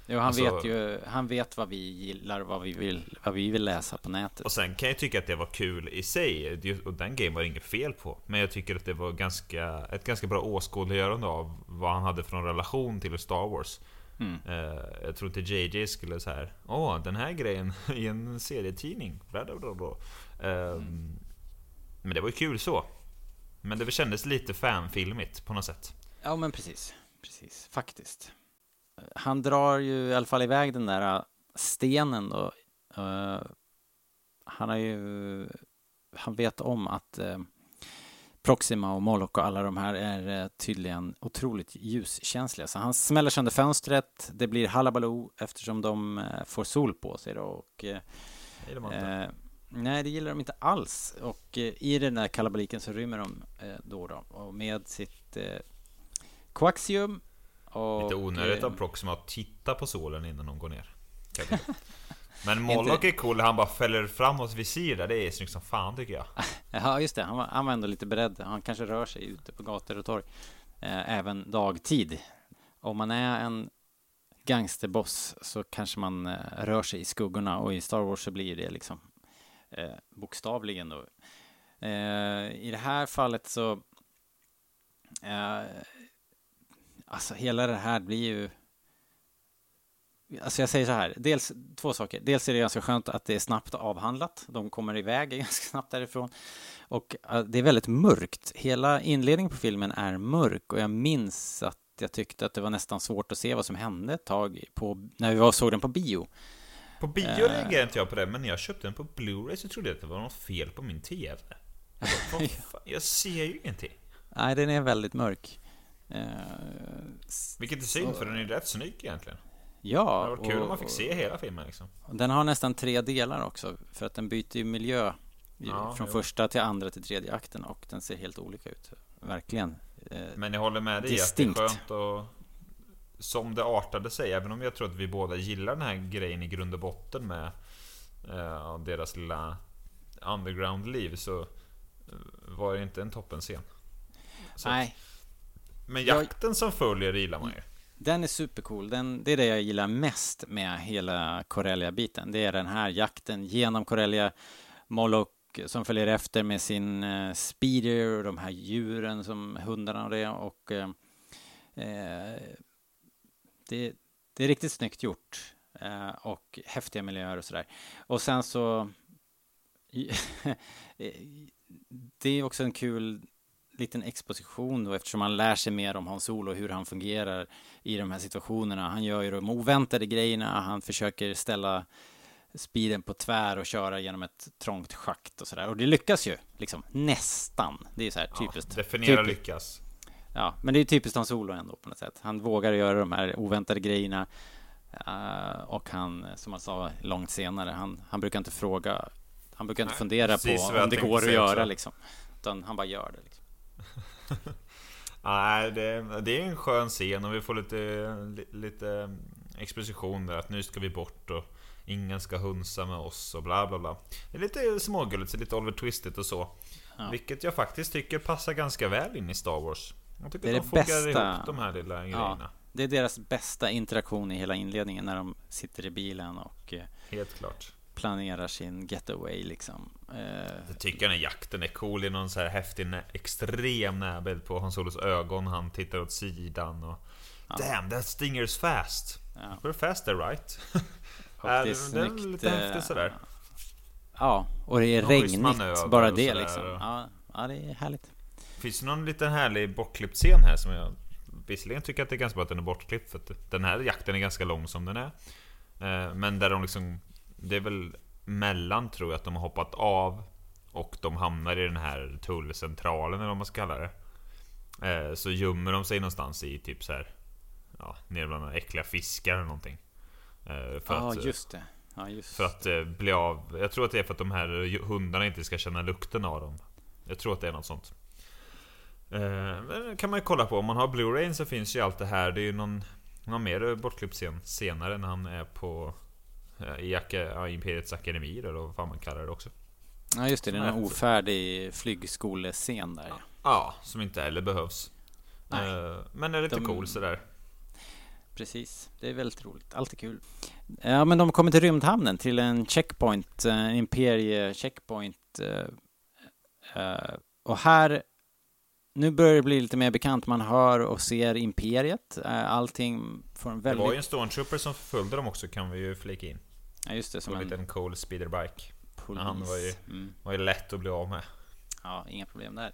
Jo, han Alltså- vet ju, han vet vad vi gillar, vad vi vill, vad vi vill läsa på nätet. Och sen kan jag tycka att det var kul i sig. Och den game var det inget fel på. Men jag tycker att det var ganska, ett ganska bra åskådliggörande av vad han hade för en relation till Star Wars. Mm. Eh, jag tror inte JJ skulle så här. Åh, den här grejen [LAUGHS] i en serietidning. Ehm, Men det var ju kul så. Men det kändes lite fanfilmigt på något sätt. Ja, men precis. Precis, faktiskt. Han drar ju i alla fall iväg den där äh, stenen då Eh, han har ju, han vet om att eh, Proxima och Moloch och alla de här är eh, tydligen otroligt ljuskänsliga. Så han smäller sönder fönstret, det blir halabaloo eftersom de får sol på sig då. Och, nej, det gillar de inte alls. Och eh, i den där kalabaliken så rymmer de eh, då då. Och med sitt eh, koaxium. Och, Lite onödigt eh, av Proxima att titta på solen innan de går ner. [LAUGHS] Men Moloch är cool, han bara fäller framåt visir där. Det är snyggt som fan tycker jag. [LAUGHS] Ja, just det. Han var, han var ändå lite beredd. Han kanske rör sig ute på gator och torg. Eh, även dagtid. Om man är en gangsterboss så kanske man eh, rör sig i skuggorna och i Star Wars så blir det liksom eh, bokstavligen då. Eh, I det här fallet så eh, alltså hela det här blir ju Alltså jag säger så här, dels två saker. Dels är det ganska skönt att det är snabbt avhandlat. De kommer iväg [LAUGHS] ganska snabbt därifrån. Och eh, det är väldigt mörkt. Hela inledningen på filmen är mörk och jag minns att jag tyckte att det var nästan svårt att se vad som hände ett tag på, när vi var såg den på bio. På bio Eh. reagerade inte jag på det, men när jag köpte den på Blu-ray så trodde jag att det var något fel på min TV. [LAUGHS] Jag, bara, "Vad fan, jag ser ju ingenting. Nej, den är väldigt mörk. Eh, Vilket är synd, för den är rätt snygg egentligen. Det ja, hade varit kul och- om man fick se hela filmen liksom. Den har nästan tre delar också, för att den byter ju miljö Ja, från jo. första till andra till tredje akten och den ser helt olika ut. Verkligen. Eh, Men jag håller med dig att det är skönt och Som det artade sig, även om jag tror att vi båda gillar den här grejen i grund och botten med eh, deras lilla underground-liv så eh, var det inte en toppenscen. Så- Nej, Men Jag- jakten som följer gillar man ju. Den är supercool. Den, det är det jag gillar mest med hela Corellia-biten. Det är den här jakten genom Corellia. Moloch som följer efter med sin eh, speeder och de här djuren som hundarna och det. Och, eh, eh, det, det är riktigt snyggt gjort. Eh, och häftiga miljöer och sådär. Och sen så... [LAUGHS] det är också en kul liten exposition då eftersom man lär sig mer om Hans Solo och hur han fungerar i de här situationerna. Han gör ju de oväntade grejerna, han försöker ställa speeden på tvär och köra genom ett trångt schakt och sådär. Och det lyckas ju, liksom nästan. Det är så här typiskt. Ja, definiera Typiskt. lyckas. Ja, men det är typiskt Hans Solo ändå på något sätt. Han vågar göra de här oväntade grejerna. eh, och han, som han sa långt senare, han, han brukar inte fråga, han brukar inte Nej, fundera på om det går att göra också. liksom. Utan han bara gör det liksom. [LAUGHS] Nej, det, det är en skön scen och vi får lite, li- lite exposition där att nu ska vi bort och ingen ska hunsa med oss och bla bla bla. Det är lite smågulligt, så lite Oliver Twisted och så. Ja. Vilket jag faktiskt tycker passar ganska väl in i Star Wars. Jag tycker Det är att de det fogar bästa. ihop de här lilla Ja, grejerna. det är deras bästa interaktion i hela inledningen när de sitter i bilen och eh, Helt klart. planerar sin getaway liksom. Eh, Jag tycker den jakten är cool. Är någon så här häftig, extrem närbild på Hans Solos ögon. Han tittar åt sidan och... Damn, that stinger's fast! Ja. We're faster right? [LAUGHS] och Ja, det är lite eh, häftigt sådär. Ja, och det är regnigt. Bara det liksom. Ja, ja, det är härligt. Finns det någon liten härlig bortklippt scen här som jag visserligen tycker att det är ganska bra att den är bortklippt för att den här jakten är ganska lång som den är. Eh, Men där de liksom... Det är väl mellan tror jag att de har hoppat av och de hamnar i den här tullcentralen eller vad man ska kalla det. Eh, Så gömmer de sig någonstans i typ så här Ja, nere bland äckliga fiskar eller någonting. Eh, För Ja, att, eh, just det. Ja, just för att eh, bli av... Jag tror att det är för att de här hundarna inte ska känna lukten av dem. Jag tror att det är något sånt. Eh, men det kan man ju kolla på. Om man har Blu-ray så finns ju allt det här. Det är ju någon, någon mer bortklippt scen senare när han är på... eh, I Imperiets Akademi eller vad fan man kallar det också. Ja, just det. Det är en är- ofärdig flygskolescen där. Ja. Ja, som inte heller behövs. Nej. Eh, Men är lite De- cool sådär. Precis, det är väldigt roligt. Alltid kul. Ja, men de kommer till rymdhamnen, till en checkpoint, en imperie checkpoint. eh, eh, Och här, nu börjar det bli lite mer bekant. Man hör och ser imperiet. Eh, Allting får en Det väldigt... var ju en stormtrooper som förföljde dem också kan vi ju flika in. Ja, just det, som en en liten cool speederbike. polis. han var ju- Mm. Var ju lätt att bli av med. Ja, inga problem där.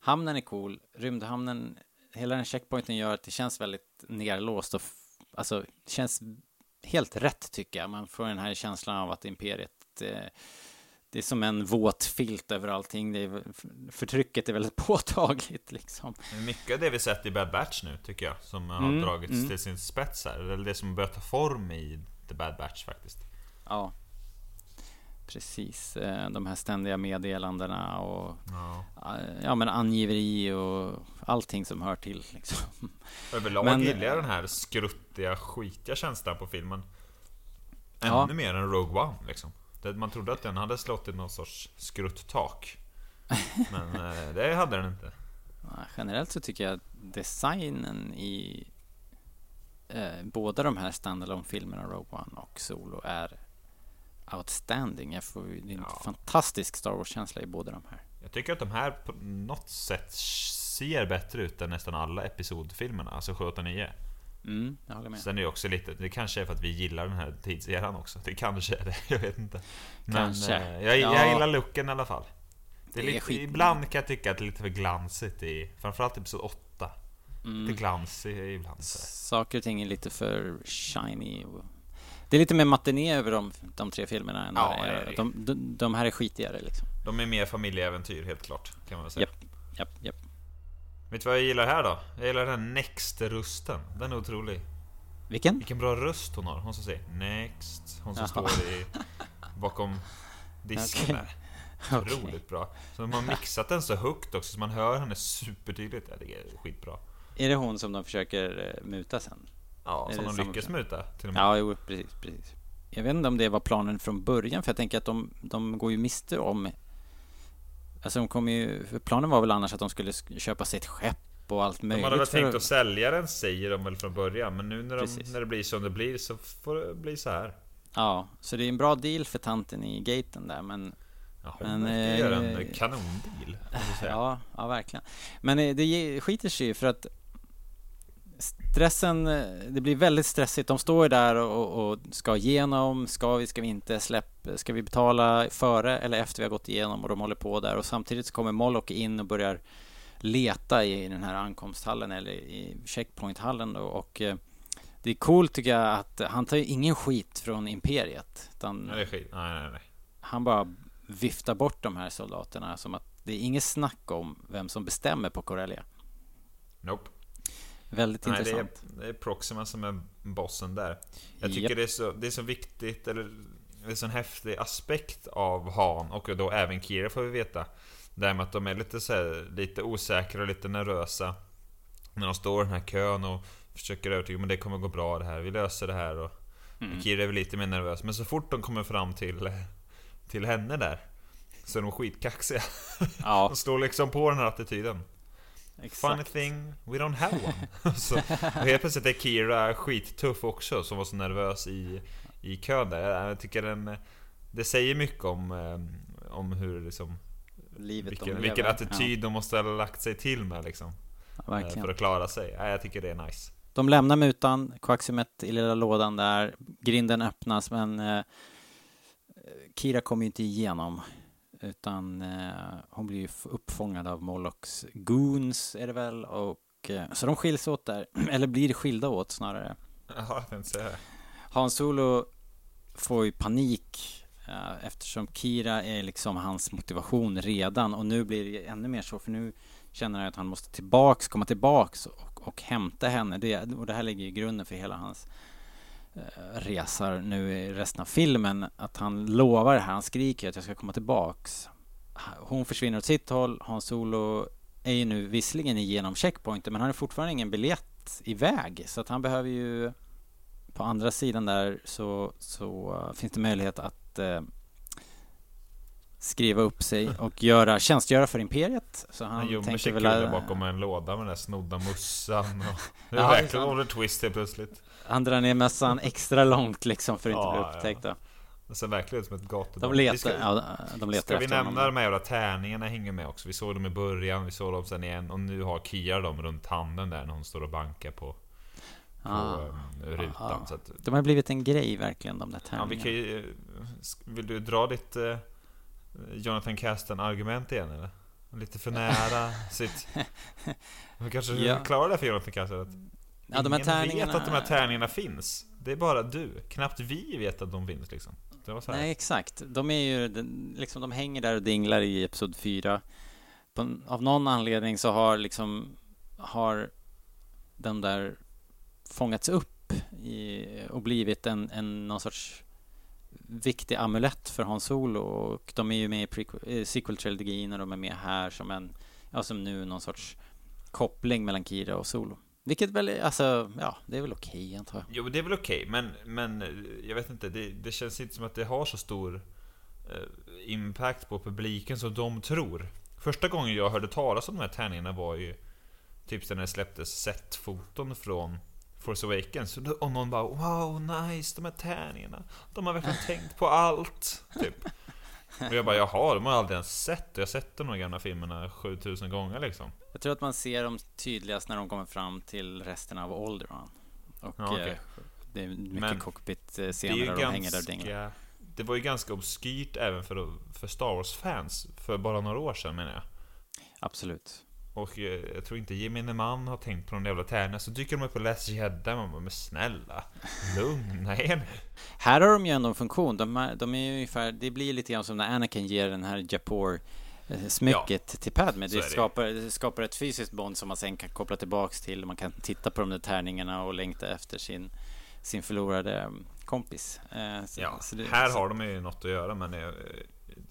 Hamnen är cool. Rymdhamnen, hela den checkpointen gör att det känns väldigt nerlåst och alltså, det känns helt rätt tycker jag. Man får den här känslan av att Imperiet eh, det är som en våt filt över allting. Det är, förtrycket är väldigt [LAUGHS] påtagligt liksom. Mycket av det vi sett i Bad Batch nu tycker jag Som har Mm, dragits mm. till sin spets här Eller det som börjar ta form i The Bad Batch faktiskt Ja, precis. Eh, De här ständiga meddelandena och ja. eh, ja, men angiveri och allting som hör till. Liksom. Överlag Men- gillar jag den här skruttiga, skitiga känslan på filmen Ännu Ja. mer än Rogue One liksom Man trodde att den hade slått i någon sorts skrutt-tak Men eh, det hade den inte Generellt så tycker jag att designen i eh, båda de här standalone filmerna Rogue One och Solo är outstanding. Jag får det är en Ja. fantastisk Star Wars-känsla i båda de här. Jag tycker att de här på något sätt ser bättre ut än nästan alla episodfilmerna Alltså 7, 8, 9 Mm, jag håller med. Sen är det också lite, det kanske är för att vi gillar den här tidseran också Det kanske är det, [LAUGHS] jag vet inte Men Kanske. eh, jag, jag Ja. gillar looken i alla fall det är Det är lite, Ibland kan jag tycka att det är lite för glansigt i Framförallt episod 8 Mm. Lite glansigt ibland. Saker och ting är lite för shiny. Det är lite mer matiné över de, de tre filmerna än Ja, det är. De, de, de här är skitigare liksom. De är mer familjeäventyr helt klart Kan man väl säga Japp, japp, japp. Vet du vad jag gillar här då? Jag gillar den här Next-rösten Den är otrolig Vilken? Vilken bra röst hon har Hon som säger Next Hon som Jaha. står i, bakom [LAUGHS] disken Okej. där. [LAUGHS] Otroligt bra. Så de har mixat den så högt också så man hör henne supertydligt. Ja, det är skitbra. Är det hon som de försöker eh, muta sen? Ja, Är som de lyckas person? muta till och med. Ja, jo, precis, precis. Jag vet inte om det var planen från början, för jag tänker att de, de går ju miste om... Alltså de kommer ju... För planen var väl annars att de skulle sk- köpa sig ett skepp och allt De möjligt. hade väl tänkt att sälja den säger de väl från början. Men nu när, de, när det blir som det blir så får det bli så här. Ja, så det är en bra deal för tanten i gaten där, men... Ja, Men, hon verkar göra en eh, kanondeal. får vi säga. [LAUGHS] Ja, ja, verkligen. Men eh, det skiter sig ju för att stressen, eh, det blir väldigt stressigt. De står ju där och, och ska igenom, ska vi, ska vi inte, släpp, ska vi betala före eller efter vi har gått igenom och de håller på där och samtidigt så kommer Moloch in och börjar leta i den här ankomsthallen eller i checkpointhallen då och eh, det är coolt tycker jag att han tar ju ingen skit från Imperiet utan Nej, skit. Nej, nej, nej. han bara viftar bort de här soldaterna som att det är inget snack om vem som bestämmer på Corellia. Nope. Väldigt Nej, det är, intressant. det är Proxima som är bossen där. Jag tycker Japp. det, är så, det är så viktigt, eller det är en sån häftig aspekt av Han och då även Kira får vi veta. Det här med att de är lite, så här, lite osäkra och lite nervösa. När de står i den här kön och försöker övertyga men det kommer gå bra det här, vi löser det här. Och Mm. Kira är väl lite mer nervös, men så fort de kommer fram till, till henne där så är de skitkaxiga. Ja, [LAUGHS] De står liksom på den här attityden. Funny exakt. thing, we don't have one. [LAUGHS] [LAUGHS] så, och helt plötsligt är Kira skittuff också, som var så nervös i, i kön där. Jag tycker den... Det säger mycket om, eh, om hur liksom... Livet de Vilken, lever. vilken attityd de måste ha lagt sig till med liksom. Ja, eh. För att klara sig. Ja, jag tycker det är nice. De lämnar mutan, Quaximet i lilla lådan där, grinden öppnas men eh, Kira kommer ju inte igenom utan eh, hon blir ju uppfångad av Molochs goons är det väl och eh, så de skiljs åt där, [CLEARS THROAT] eller blir skilda åt snarare. Jaha, jag tänkte säga. Han Solo får ju panik eh, eftersom Kira är liksom hans motivation redan och nu blir det ännu mer så för nu känner han att han måste tillbaks, komma tillbaks och, och hämta henne. Det, och det här ligger i grunden för hela hans eh, resor nu i resten av filmen. Att han lovar det här, han skriker att jag ska komma tillbaks. Hon försvinner åt sitt håll, Han Solo är ju nu visserligen igenom checkpointen men han har fortfarande ingen biljett iväg så att han behöver ju på andra sidan där så, så uh, finns det möjlighet att uh, skriva upp sig [LAUGHS] och göra, tjänstgöra för Imperiet. Så han, Han gömmer tänker sig väl... bakom en låda med den där snodda mussan. Och, [LAUGHS] det är Ja, verkligen. Oliver Twist helt plötsligt. Han drar ner mössan extra långt liksom för att inte Ja, bli ja. upptäckt. Då. Det ser verkligen ut som ett gatubarn. De Vi letar, ska- ja, de letar Ska vi nämna honom. de här jävla tärningarna hänger med också? Vi såg dem i början, vi såg dem sen igen och nu har Kia dem runt handen där när hon står och bankar på, på Ah. eh, rutan. Ah. Så att, De har blivit en grej verkligen, de där ja, vi tärningarna. kan ju, eh, vill du dra ditt eh, Jonathan Caston-argument igen eller? Lite för [LAUGHS] nära sitt... Vi kanske Ja. klarar det för Jonathan Caston? Ja, de här tärningarna... vet att de här tärningarna finns. Det är bara du. Knappt vi vet att de finns liksom. Nej, exakt. De är ju, liksom, de hänger där och dinglar i Episod 4. På, av någon anledning så har liksom, har de där fångats upp i, och blivit en, en någon sorts viktig amulett för Hans Solo och de är ju med i prequel, eh, sequel-trilogin och de är med här som en, ja som nu någon sorts koppling mellan Kira och Solo. Vilket väl, är- alltså, ja, det är väl okej antar jag. Jo, det är väl okej, men, men jag vet inte, det, det känns inte som att det har så stor eh, impact på publiken som de tror. Första gången jag hörde talas om de här tärningarna var ju typ när det släpptes set-foton från Force Awakens. Och någon bara Wow, nice, de här tärningarna. De har verkligen tänkt på allt. Typ. Och jag bara jaha, de har jag aldrig ens sett. Jag har sett de här gamla filmerna 7000 gånger liksom. Jag tror att man ser dem tydligast när de kommer fram till resten av Alderaan. Och Ja, okej. eh, det är mycket Men cockpit-scener där de hänger där och dinglar. ganska... Det var ju ganska obskyrt även för, för Star Wars-fans för bara några år sedan menar jag. Absolut. Och eh, jag tror inte gemene man har tänkt på de jävla tärnorna. Så dyker de upp på Last Jedi man bara, men snälla, lugna er nu. Här har de ju ändå en funktion. De är, de är ju ungefär, det blir lite grann som när Anakin ger den här Japor eh, smycket till Padme. Det det. skapar, skapar ett fysiskt bond som man sen kan koppla tillbaks till. Man kan titta på de där tärningarna och längta efter sin, sin förlorade eh, kompis. Så- Ja, så det- här så- har de ju något att göra men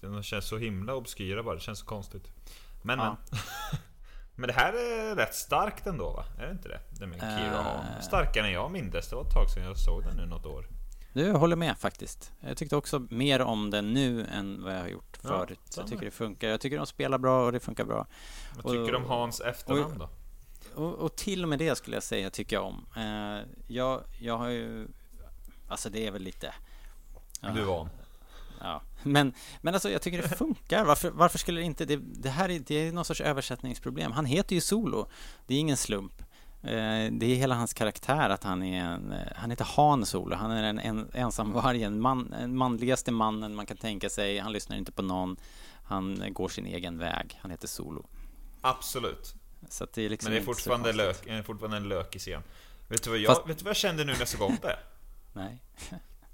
de känns så himla obskyra bara. Det känns så konstigt. Men, Ja. men. [LAUGHS] men det här är rätt starkt ändå va? Är det inte det? Det med Kira och. Eh. Starkare än jag mindes. Det var ett tag sedan jag såg den nu något år. Du, håller med faktiskt. Jag tyckte också mer om den nu än vad jag har gjort Ja, förut. jag tycker det funkar. Jag tycker de spelar bra och det funkar bra. Vad Och- tycker du om Hans efternamn då? Och, och till och med det skulle jag säga tycker jag om. Eh, jag, jag har ju... Alltså det är väl lite... Ja, Du är van. Ja. Men, men alltså jag tycker det funkar. Varför, varför skulle det inte... Det, det här är, det är någon sorts översättningsproblem. Han heter ju Solo. Det är ingen slump. Eh, Det är hela hans karaktär att han är en... eh, Han heter Han Solo. Han är en, en ensamvargen. Man, manligaste mannen man kan tänka sig. Han lyssnar inte på någon. Han går sin egen väg. Han heter Solo. Absolut. Så det är liksom Men det är fortfarande, lök, fortfarande en lök i scen. Vet du vad jag, Fast- vet du vad jag kände nu när jag såg om det? [LAUGHS] Nej.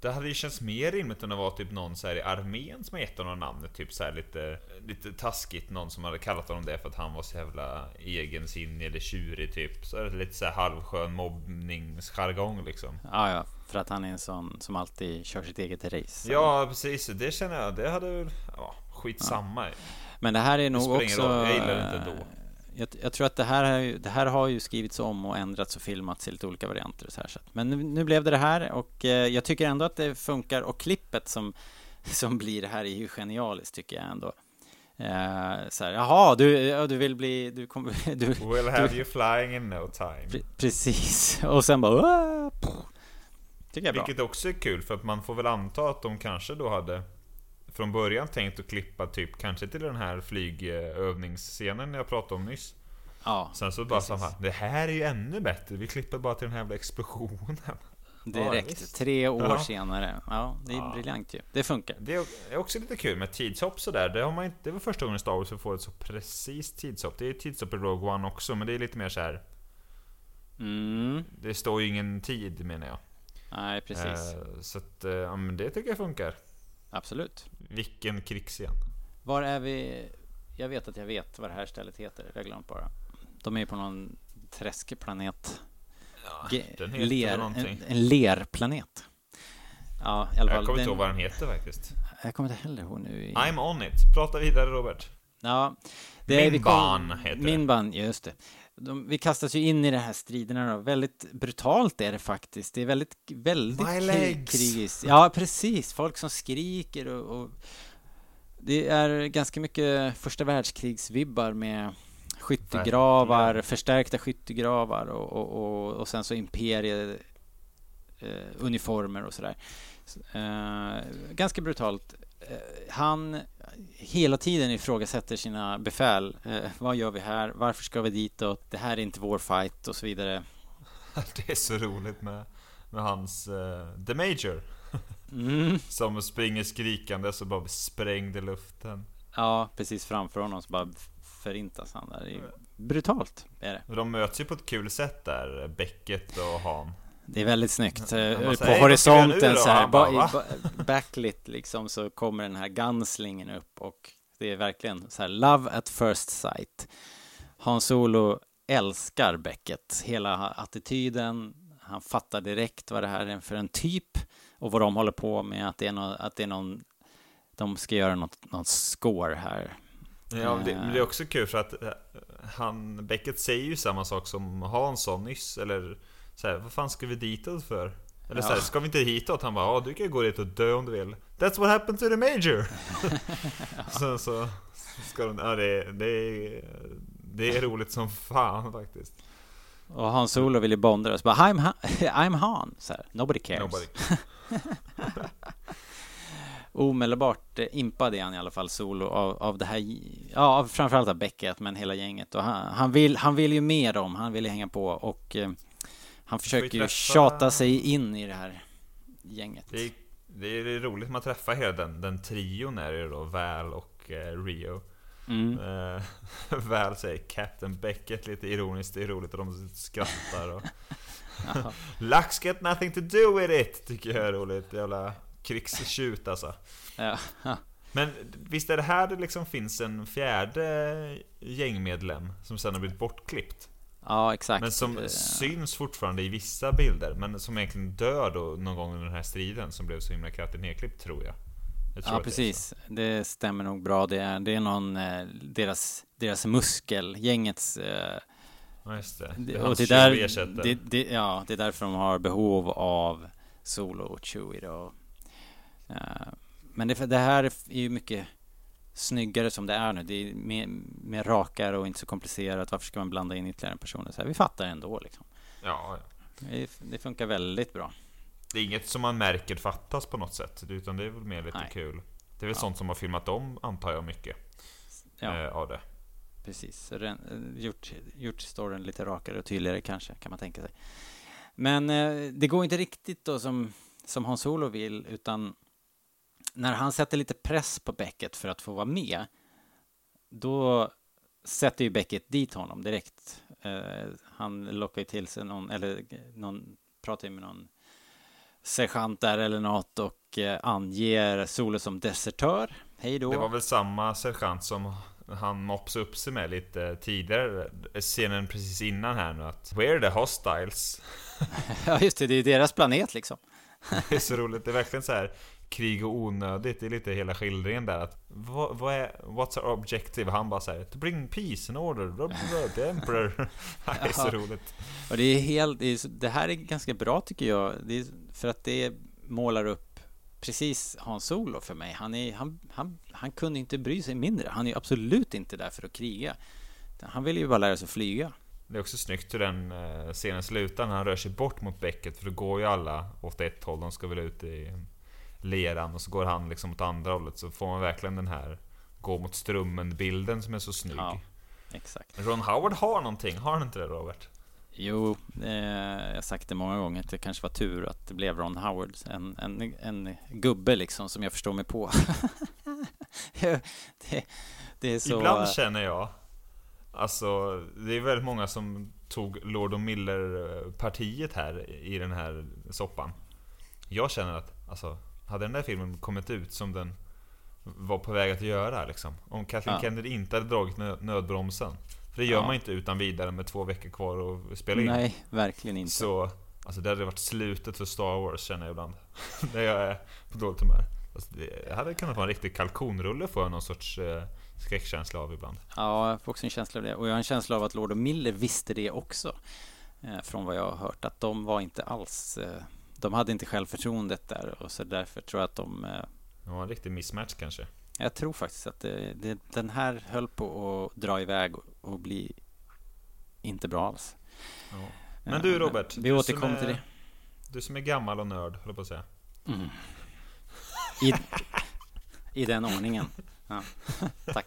Det hade ju känts mer rimligt än att vara typ någon så här i armén som har gett honom namnet. Typ så här lite, lite taskigt. Någon som hade kallat honom det för att han var så jävla egensinnig eller tjurig typ. Så lite så här halvskön mobbningsjargong liksom. Ja, ja, för att han är en sån som alltid kör sitt eget race. Ja, precis. Det känner jag. Det hade väl... Ja, skitsamma. Men det här är nog också... roll, jag gillar det inte ändå. Jag, jag tror att det här, har ju, det här har ju skrivits om och ändrats och filmats i lite olika varianter och så här. Så men nu, nu blev det det här och eh, jag tycker ändå att det funkar och klippet som, [LAUGHS] som blir det här är ju genialiskt tycker jag ändå. Eh, så här, jaha, du, ja, du vill bli... Du kommer... [LAUGHS] Du, We'll have you flying in no time. pre, precis. [LAUGHS] Och sen bara... "Åh!" Pff. Tycker jag bra. Vilket också är kul för att man får väl anta att de kanske då hade från början tänkt att klippa typ kanske till den här flygövningsscenen jag pratade om nyss. Ja, Sen så bara så det här är ju ännu bättre. Vi klipper bara till den här jävla explosionen. [LAUGHS] direkt. visst. Tre år Ja. senare. Ja, det är Ja. briljant ju. Det funkar. Det är också lite kul med tidshopp sådär. Det, har man inte, det var första gången i Star Wars vi får ett så precis tidshopp. Det är tidshopp i Rogue One också, men det är lite mer så här. Mm. Det står ju ingen tid menar jag. Nej, precis. Eh, så att, eh, ja men det tycker jag funkar. Absolut. Vilken krigsscen. Var är vi? Jag vet att jag vet vad det här stället heter. Jag glömt bara. De är på någon träskplanet. Ge- den heter ler, en, en lerplanet. Ja, i alla fall. Jag kommer inte den- ihåg vad den heter faktiskt. jag kommer inte heller ihåg nu. i- I'm on it. Prata vidare Robert. Ja, det Min kom- ban heter det. Min ban, just det. De, vi kastas ju in i de här striderna då. Väldigt brutalt är det faktiskt. Det är väldigt, väldigt krigiskt. Ja, precis. Folk som skriker och, och det är ganska mycket första världskrigsvibbar med skyttegravar, förstärkta skyttegravar och, och, och, och sen så imperie eh, och sådär. Så, Eh, ganska brutalt. Eh, han hela tiden ifrågasätter sina befäl. Eh, vad gör vi här? Varför ska vi ditåt? Det här är inte vår fight och så vidare. [LAUGHS] Det är så roligt med, med hans uh, The Major. [LAUGHS] Mm. Som springer skrikande så bara sprängd i luften. Ja, precis framför honom så bara förintas han där. Det är brutalt är det. De möts ju på ett kul sätt där, Beckett och Han. Det är väldigt snyggt. Eh, På säger, "Hey, vad ska vi göra nu horisonten då?" så här, bara, ba, backlit liksom så kommer den här gunslingen upp och det är verkligen så här love at first sight. Hans Solo älskar Beckett, hela attityden. Han fattar direkt vad det här är för en typ och vad de håller på med, att det är, nå att det är någon de ska göra något, något score här. Ja, det, Eh. men det är också kul för att eh, han, Beckett säger ju samma sak som Hansson nyss, eller så här, vad fan ska vi ditåt för? Eller så här, Ja. ska vi inte hitåt? Han bara, ja du kan gå dit och dö om du vill. That's what happened to the major! [LAUGHS] så, så ska de, ja det, det, är, det är roligt som fan faktiskt. Och Hans Solo vill ju bonda och så bara I'm, Han, [LAUGHS] I'm Han, så här, nobody cares. Nobody. [LAUGHS] Omedelbart eh, impad är han i alla fall Solo av, av det här, ja av- framförallt av Beckett men hela gänget och han, han, vill, han vill ju mer dem, han vill ju hänga på och eh, han försöker ju tjata sig in i det här gänget. Det är, det är roligt man träffar hela den, den trion är det då, Val och eh, Rio. Mm. Eh, [LAUGHS] Val säger Captain Beckett lite ironiskt, det är roligt och de skrattar och. [LAUGHS] [LAUGHS] Lux get nothing to do with it! Tycker jag är roligt, jävla krigstjut alltså. Ja. Men visst är det här det liksom finns en fjärde gängmedlem som sen har blivit bortklippt? Ja, exakt. Men som Eh, syns fortfarande i vissa bilder, men som egentligen dör då någon gång under den här striden som blev så himla kraftigt nedklippt tror jag. jag tror Ja, att det precis. Det stämmer nog bra. Det är, det är någon, eh, deras, deras muskel, gängets eh, Ja, just det. Det, och det, där, det, det, ja, det är därför de har behov av Solo och Chewie då. Eh, men det, det här är ju mycket snyggare som det är nu. Det är mer, mer rakare och inte så komplicerat. Varför ska man blanda in ytterligare en person? Så här, vi fattar ändå liksom. Ja, ja. Det, det funkar väldigt bra. Det är inget som man märker fattas på något sätt, utan det är väl mer lite Nej. kul. Det är väl Ja. sånt som har filmat om, antar jag, mycket Ja, eh, av det. precis. Ren, gjort, gjort storyn lite rakare och tydligare kanske, kan man tänka sig. Men eh, det går inte riktigt då som, som Hans Solo vill, utan när han sätter lite press på Beckett för att få vara med, då sätter ju Beckett dit honom direkt. Eh, han lockar ju till sig någon, eller någon, pratar ju med någon sergeant där eller något och eh, anger Solo som desertör. Hej då. Det var väl samma sergeant som han mopsade upp sig med lite tidigare, scenen precis innan här nu att We're the hostiles. [LAUGHS] Ja, just det, det är deras planet liksom. [LAUGHS] Det är så roligt, det är verkligen så här krig och onödigt, det är lite hela skildringen där att vad, vad är, what's our objective? Han bara säger to bring peace and order, blah, blah, blah, the emperor. [LAUGHS] det är så Ja. roligt. Och det är helt, det, är, så- det här är ganska bra tycker jag, är, för att det målar upp precis Hans Solo för mig. Han, är, han, han, han kunde inte bry sig mindre. Han är absolut inte där för att kriga. Han ville ju bara lära sig flyga. Det är också snyggt hur den eh, scenen slutar när han rör sig bort mot bäcket för då går ju alla åt ett håll, de ska väl ut i leran och så går han liksom åt andra hållet så får man verkligen den här gå mot strömmen bilden som är så snygg. Ja. Exakt. Ron Howard har någonting, har han inte det Robert? Jo, eh, jag har sagt det många gånger att det kanske var tur att det blev Ron Howard. En, en, en gubbe liksom som jag förstår mig på. [LAUGHS] det, det så... Ibland känner jag Alltså, det är väldigt många som tog Lord och Miller-partiet här i den här soppan. Jag känner att, alltså, hade den där filmen kommit ut som den var på väg att göra liksom. Om Kathleen Ja. Kennedy inte hade dragit nö- nödbromsen. För det gör Ja. man inte utan vidare med två veckor kvar att spela in. Nej, verkligen inte. Så, alltså det hade varit slutet för Star Wars känner jag ibland. [LAUGHS] När jag är på dåligt humör. Alltså, det hade kunnat vara en riktig kalkonrulle får jag någon sorts eh, skräckkänsla av ibland. Ja, jag får också en känsla av det. Och jag har en känsla av att Lord och Miller visste det också. Eh, från vad jag har hört. Att de var inte alls... Eh, de hade inte självförtroendet där. Och så därför tror jag att de... Eh, Det var en riktig mismatch kanske. jag tror faktiskt att det, det, den här höll på att dra iväg och, och bli inte bra alls. Ja. Eh, Men du Robert, Vi återkommer är- till det. Du som är gammal och nörd, jag på att säga. Mm. I, I den ordningen. Ja. [LAUGHS] Tack.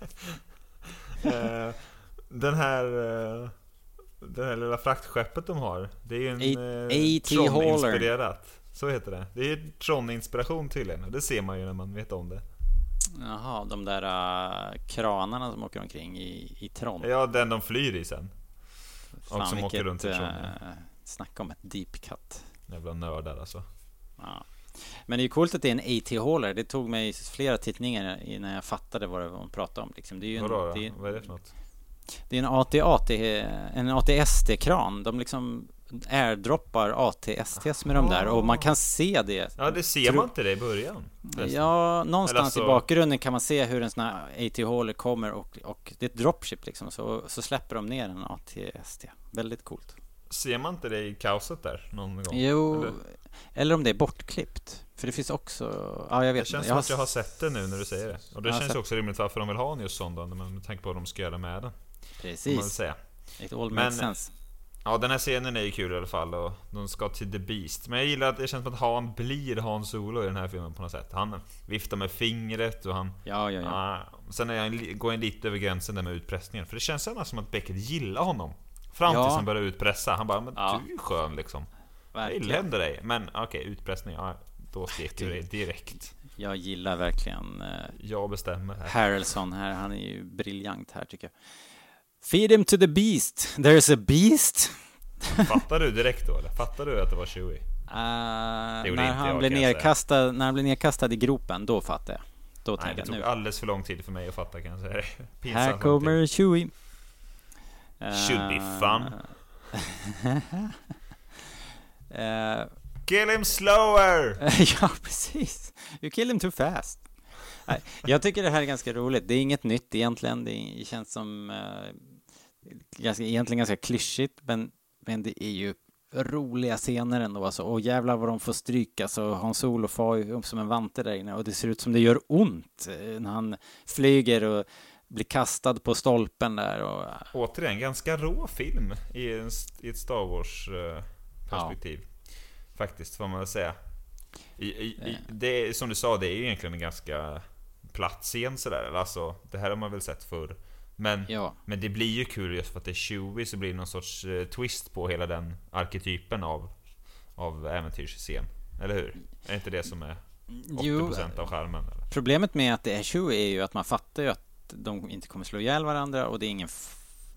Eh, den här... eh, Det här lilla fraktskeppet de har. Det är ju en eh. Tron-inspirerat. Så heter det. Det är Tron-inspiration tydligen. Det ser man ju när man vet om det. Jaha, de där uh, kranarna som åker omkring i, i Tron. Ja, den de flyr i sen. Fan, och som åker runt i Tron. uh, Snacka om ett deep cut. Jävla nördar alltså. Ja. Men det är ju coolt att det är en AT-hålare. Det tog mig flera tittningar innan jag fattade vad hon pratade om. Liksom. Det är ju Vadå en, då? det Vad är det för något? Det är en AT-AT, en AT-ST-kran. De liksom airdroppar AT-STs med de där och man kan se det. Ja, det ser man inte det i början. förresten. Ja, någonstans alltså- i bakgrunden kan man se hur en sån här AT-håler kommer och, och det är ett dropship liksom. Så, så släpper de ner en AT-ST. Väldigt coolt. Ser man inte det i kaoset där någon gång? Jo, Eller? eller? om det är bortklippt. För det finns också... Ja, jag vet Det känns som att jag har sett det nu när du säger det. Och det känns sett- också rimligt varför de vill ha en just sån då, med tanke på vad de ska göra med den. Precis. It all Men- makes sense. Ja, den här scenen är ju kul i alla fall och de ska till The Beast. Men jag gillar att det känns som att Han blir Han Solo i den här filmen på något sätt. Han viftar med fingret och han... Ja, ja, ja. Ja, sen är han, går han lite över gränsen där med utpressningen. För det känns ändå som att Beckett gillar honom. Fram Ja. tills han börjar utpressa. Han bara, men Ja. du är skön liksom. Jag Verkligen. gillar ändå dig. Men okej, utpressning, ja, då steker du dig direkt. Jag gillar verkligen eh, Jag bestämmer här. Harrelson här. Han är ju briljant här tycker jag. Feed him to the beast. There's a beast. Fattar du direkt då eller? Fattar du att det var Chewie? Uh, [LAUGHS] Det när, han jag, blev nerkastad, när han blev nerkastad i gropen, då fattar jag. Då Nej, det tog nu. alldeles för lång tid för mig att fatta kan jag säga. [LAUGHS] Pinsamt Här kommer Chewie. Should be fun. eh, [LAUGHS] Kill him slower! ja, precis. You kill him too fast. Nej, jag tycker det här är ganska roligt. Det är inget nytt egentligen. Det känns som eh, ganska, egentligen ganska klyschigt, men, men det är ju roliga scener ändå. Alltså. Och jävlar vad de får stryka. Så Hans Solo far ju upp som en vante där inne och det ser ut som det gör ont eh, när han flyger och blir kastad på stolpen där. Och, Återigen, ganska rå film i, en, i ett Star Wars eh, perspektiv. Faktiskt, får man väl säga. I, i, det, som du sa, det är ju egentligen en ganska platt scen sådär. Alltså, det här har man väl sett förr. Men, ja, men det blir ju kul just för att det är Chewie så blir det någon sorts eh, twist på hela den arketypen av, av äventyrsscen. Eller hur? Är inte det som är 80% av skärmen? Eller? Problemet med att det är Chewie är ju att man fattar ju att de inte kommer slå ihjäl varandra och det är ingen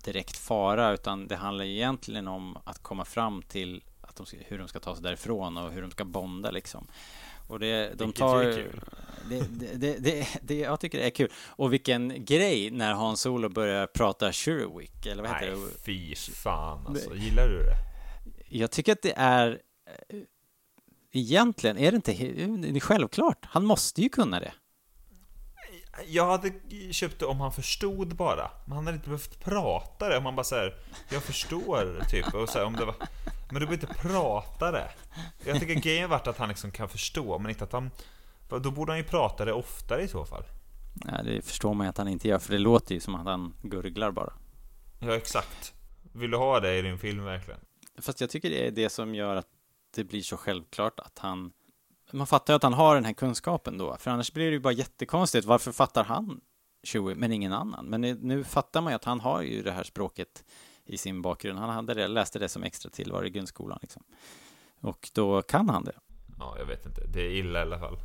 direkt fara utan det handlar ju egentligen om att komma fram till att de ska, hur de ska ta sig därifrån och hur de ska bonda liksom. Och det, de Vilket tar... ju är kul. Det, det, det, det, jag tycker det är kul. Och vilken grej när Han Solo börjar prata Shurewick, eller vad heter Nej, det? fy fan alltså. Gillar du det? Jag tycker att det är... eh, Egentligen är det inte det är självklart. Han måste ju kunna det. Jag hade köpt det om han förstod bara. Men han hade inte behövt prata det. Om man bara säger jag förstår typ. Och så här, om det var, men du behöver inte prata det. Jag tycker grejen varit att han liksom kan förstå, men inte att han... Då borde han ju prata det oftare i så fall. Ja, det förstår man ju att han inte gör, för det låter ju som att han gurglar bara. Ja, exakt. Vill du ha det i din film verkligen? Fast jag tycker det är det som gör att det blir så självklart att han... Man fattar ju att han har den här kunskapen då, för annars blir det ju bara jättekonstigt. Varför fattar han Chewie, men ingen annan? Men nu- nu fattar man ju att han har ju det här språket i sin bakgrund. Han hade det, läste det som extra tillval i grundskolan liksom. Och då kan han det. Ja, jag vet inte. Det är illa i alla fall.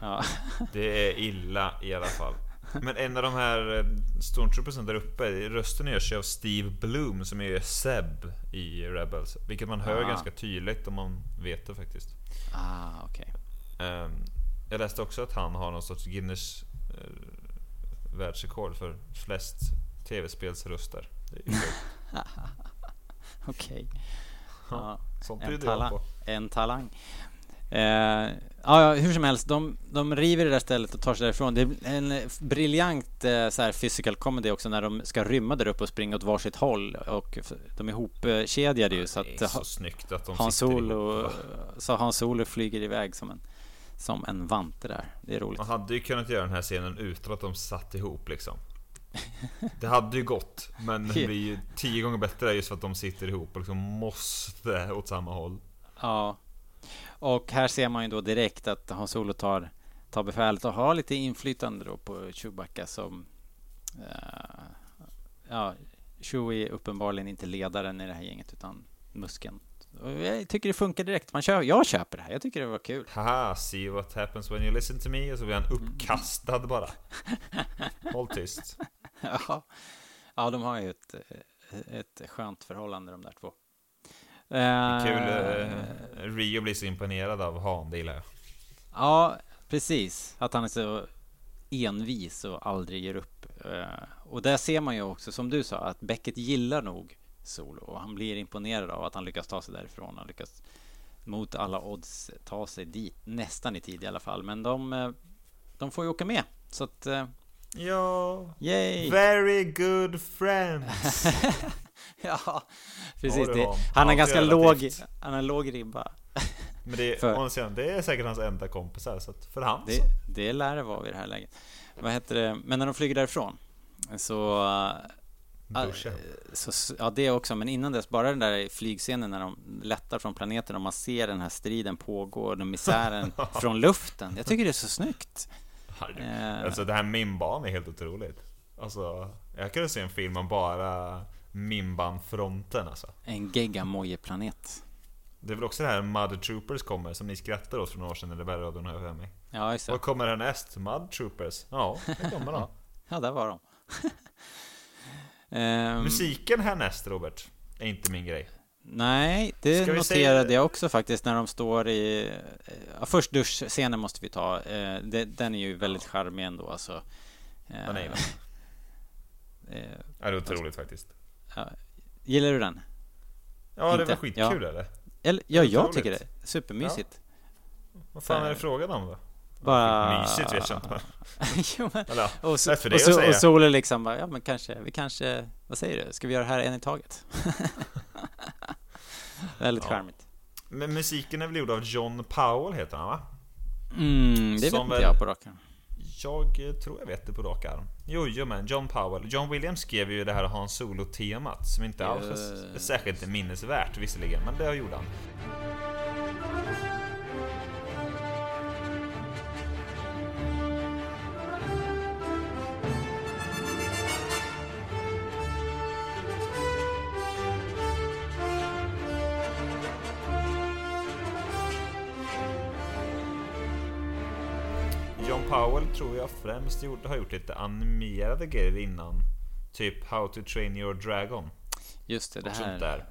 Ja, [LAUGHS] Det är illa i alla fall. Men en av de här eh, stormtroopersen där uppe, rösten görs ju av Steve Bloom som är Seb i Rebels. Vilket man hör Ah. ganska tydligt om man vet det faktiskt. ah, okej. Ehm, jag läste också att han har någon sorts Guinness eh, världsrekord för flest tv-spelsröster. Det är. [LAUGHS] Okej. Ja. Sånt En talang. En talang. Eh, ja, ja, hur som helst, de, de river det där stället och tar sig därifrån. Det är en eh, briljant eh, så här physical comedy också när de ska rymma där uppe och springa åt varsitt håll. Och de är ihopkedjade ju så Det är eh, så snyggt att de Han Solo, ihop. så Han Solo flyger iväg som en, som en vante där. Det är roligt. Man hade ju kunnat göra den här scenen utan att de satt ihop liksom. Det hade ju gått, men det [LAUGHS] blir ju tio gånger bättre just för att de sitter ihop och liksom måste åt samma håll. Ja. Och här ser man ju då direkt att Han Solo tar, tar befälet och har lite inflytande då på Chewbacca som... eh, ja, Chewie är uppenbarligen inte ledaren i det här gänget utan muskeln. Och jag tycker det funkar direkt. Man kör, jag köper det här. Jag tycker det var kul. Haha, see what happens when you listen to me. Och så blir han uppkastad bara. [LAUGHS] Håll tyst. [LAUGHS] Ja, ja de har ju ett, eh, ett skönt förhållande de där två. Kul. Eh, Rio blir så imponerad av Han, det gillar jag. Ja, precis. Att han är så envis och aldrig ger upp. Och där ser man ju också, som du sa, att Beckett gillar nog Solo. Och han blir imponerad av att han lyckas ta sig därifrån. Han lyckas mot alla odds ta sig dit, nästan i tid i alla fall. Men de, de får ju åka med. Så att, Ja, yay! very good friends. [LAUGHS] Ja, precis. Det, han har ganska relativt. låg, han har låg ribba. [LAUGHS] Men det, För- andra sidan, det är säkert hans enda kompisar, så för han Det, så. det lär det vara vid det här läget. Vad heter det? Men när de flyger därifrån så... Duschen. så ja, det också. Men innan dess, bara den där flygscenen när de lättar från planeten och man ser den här striden pågå och den misären [LAUGHS] från luften. Jag tycker det är så snyggt. Eh. Alltså det här Mimban är helt otroligt. Alltså, jag kunde se en film om bara Mimban-fronten alltså. En geggamoje-planet. Det är väl också det här Mud Troopers kommer, som ni skrattade åt för några år sedan, eller Bergradion har jag för mig. Ja, just det. Vad kommer härnäst? Mud Troopers? Ja, det kommer de. [LAUGHS] Ja, där var de. [LAUGHS] Ehm, Musiken härnäst, Robert, är inte min grej. Nej, det noterade säga- jag också faktiskt när de står i... eh, Ja, först duschscenen måste vi ta. Eh, det, den är ju väldigt charmig ändå alltså. Eh, Ja, nej, [LAUGHS] eh, Ja, det är otroligt faktiskt. ja. Gillar du den? Ja, det Inte? var skitkul Ja. eller? Eller, ja, jag Otroligt. tycker det. Supermysigt. Vad fan är det frågan om då? Bara... Mysigt vet jag inte. [LAUGHS] jo, men, ja, och, för och, säga. och Sol är liksom bara, ja men kanske, vi kanske, vad säger du? Ska vi göra det här en i taget? [LAUGHS] Väldigt Ja. charmigt. Men musiken är väl gjord av John Powell heter han va? Mm, det vet Som inte väl- jag på rak arm. Jag eh, tror jag vet det på rak arm. Jo, jo men John Powell. John Williams skrev ju det här Han Solo-temat som inte alls är särskilt minnesvärt visserligen, men det gjorde han. Powell tror jag främst gjorde, har gjort lite animerade grejer innan. Typ How to Train Your Dragon. Just det, det här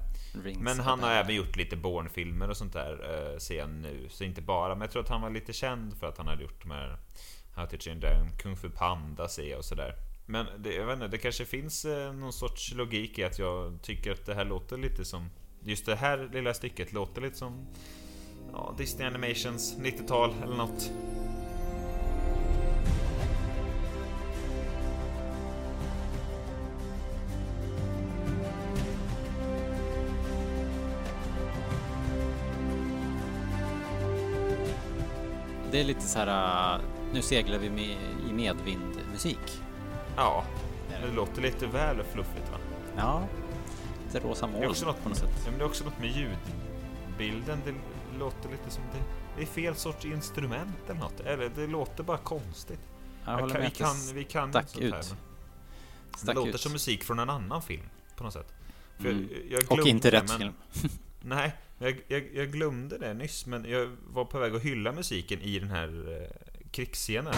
Men han har även gjort lite Bourne-filmer och sånt där, eh, ser jag nu. Så inte bara, men jag tror att han var lite känd för att han hade gjort de här How to Train Dragon, Kung Fu Panda ser jag och sådär. Men det, jag vet inte, det kanske finns eh, någon sorts logik i att jag tycker att det här låter lite som Just det här lilla stycket låter lite som ja, Disney Animations 90-tal eller något. Det är lite så här, uh, nu seglar vi med, i medvindmusik. Ja, det låter lite väl fluffigt va? Ja, lite rosa Det moln är också något, på något sätt. Ja, men det är också något med ljudbilden. Det låter lite som det, det är fel sorts instrument eller något. Eller det låter bara konstigt. Jag Jag kan, vi, kan, vi kan stack sånt här, ut. men Det stack låter ut. som musik från en annan film på något sätt. Mm. jag, Och inte rätt men- film. [LAUGHS] Nej, jag, jag, jag glömde det nyss men jag var på väg att hylla musiken i den här eh, krigsscenen.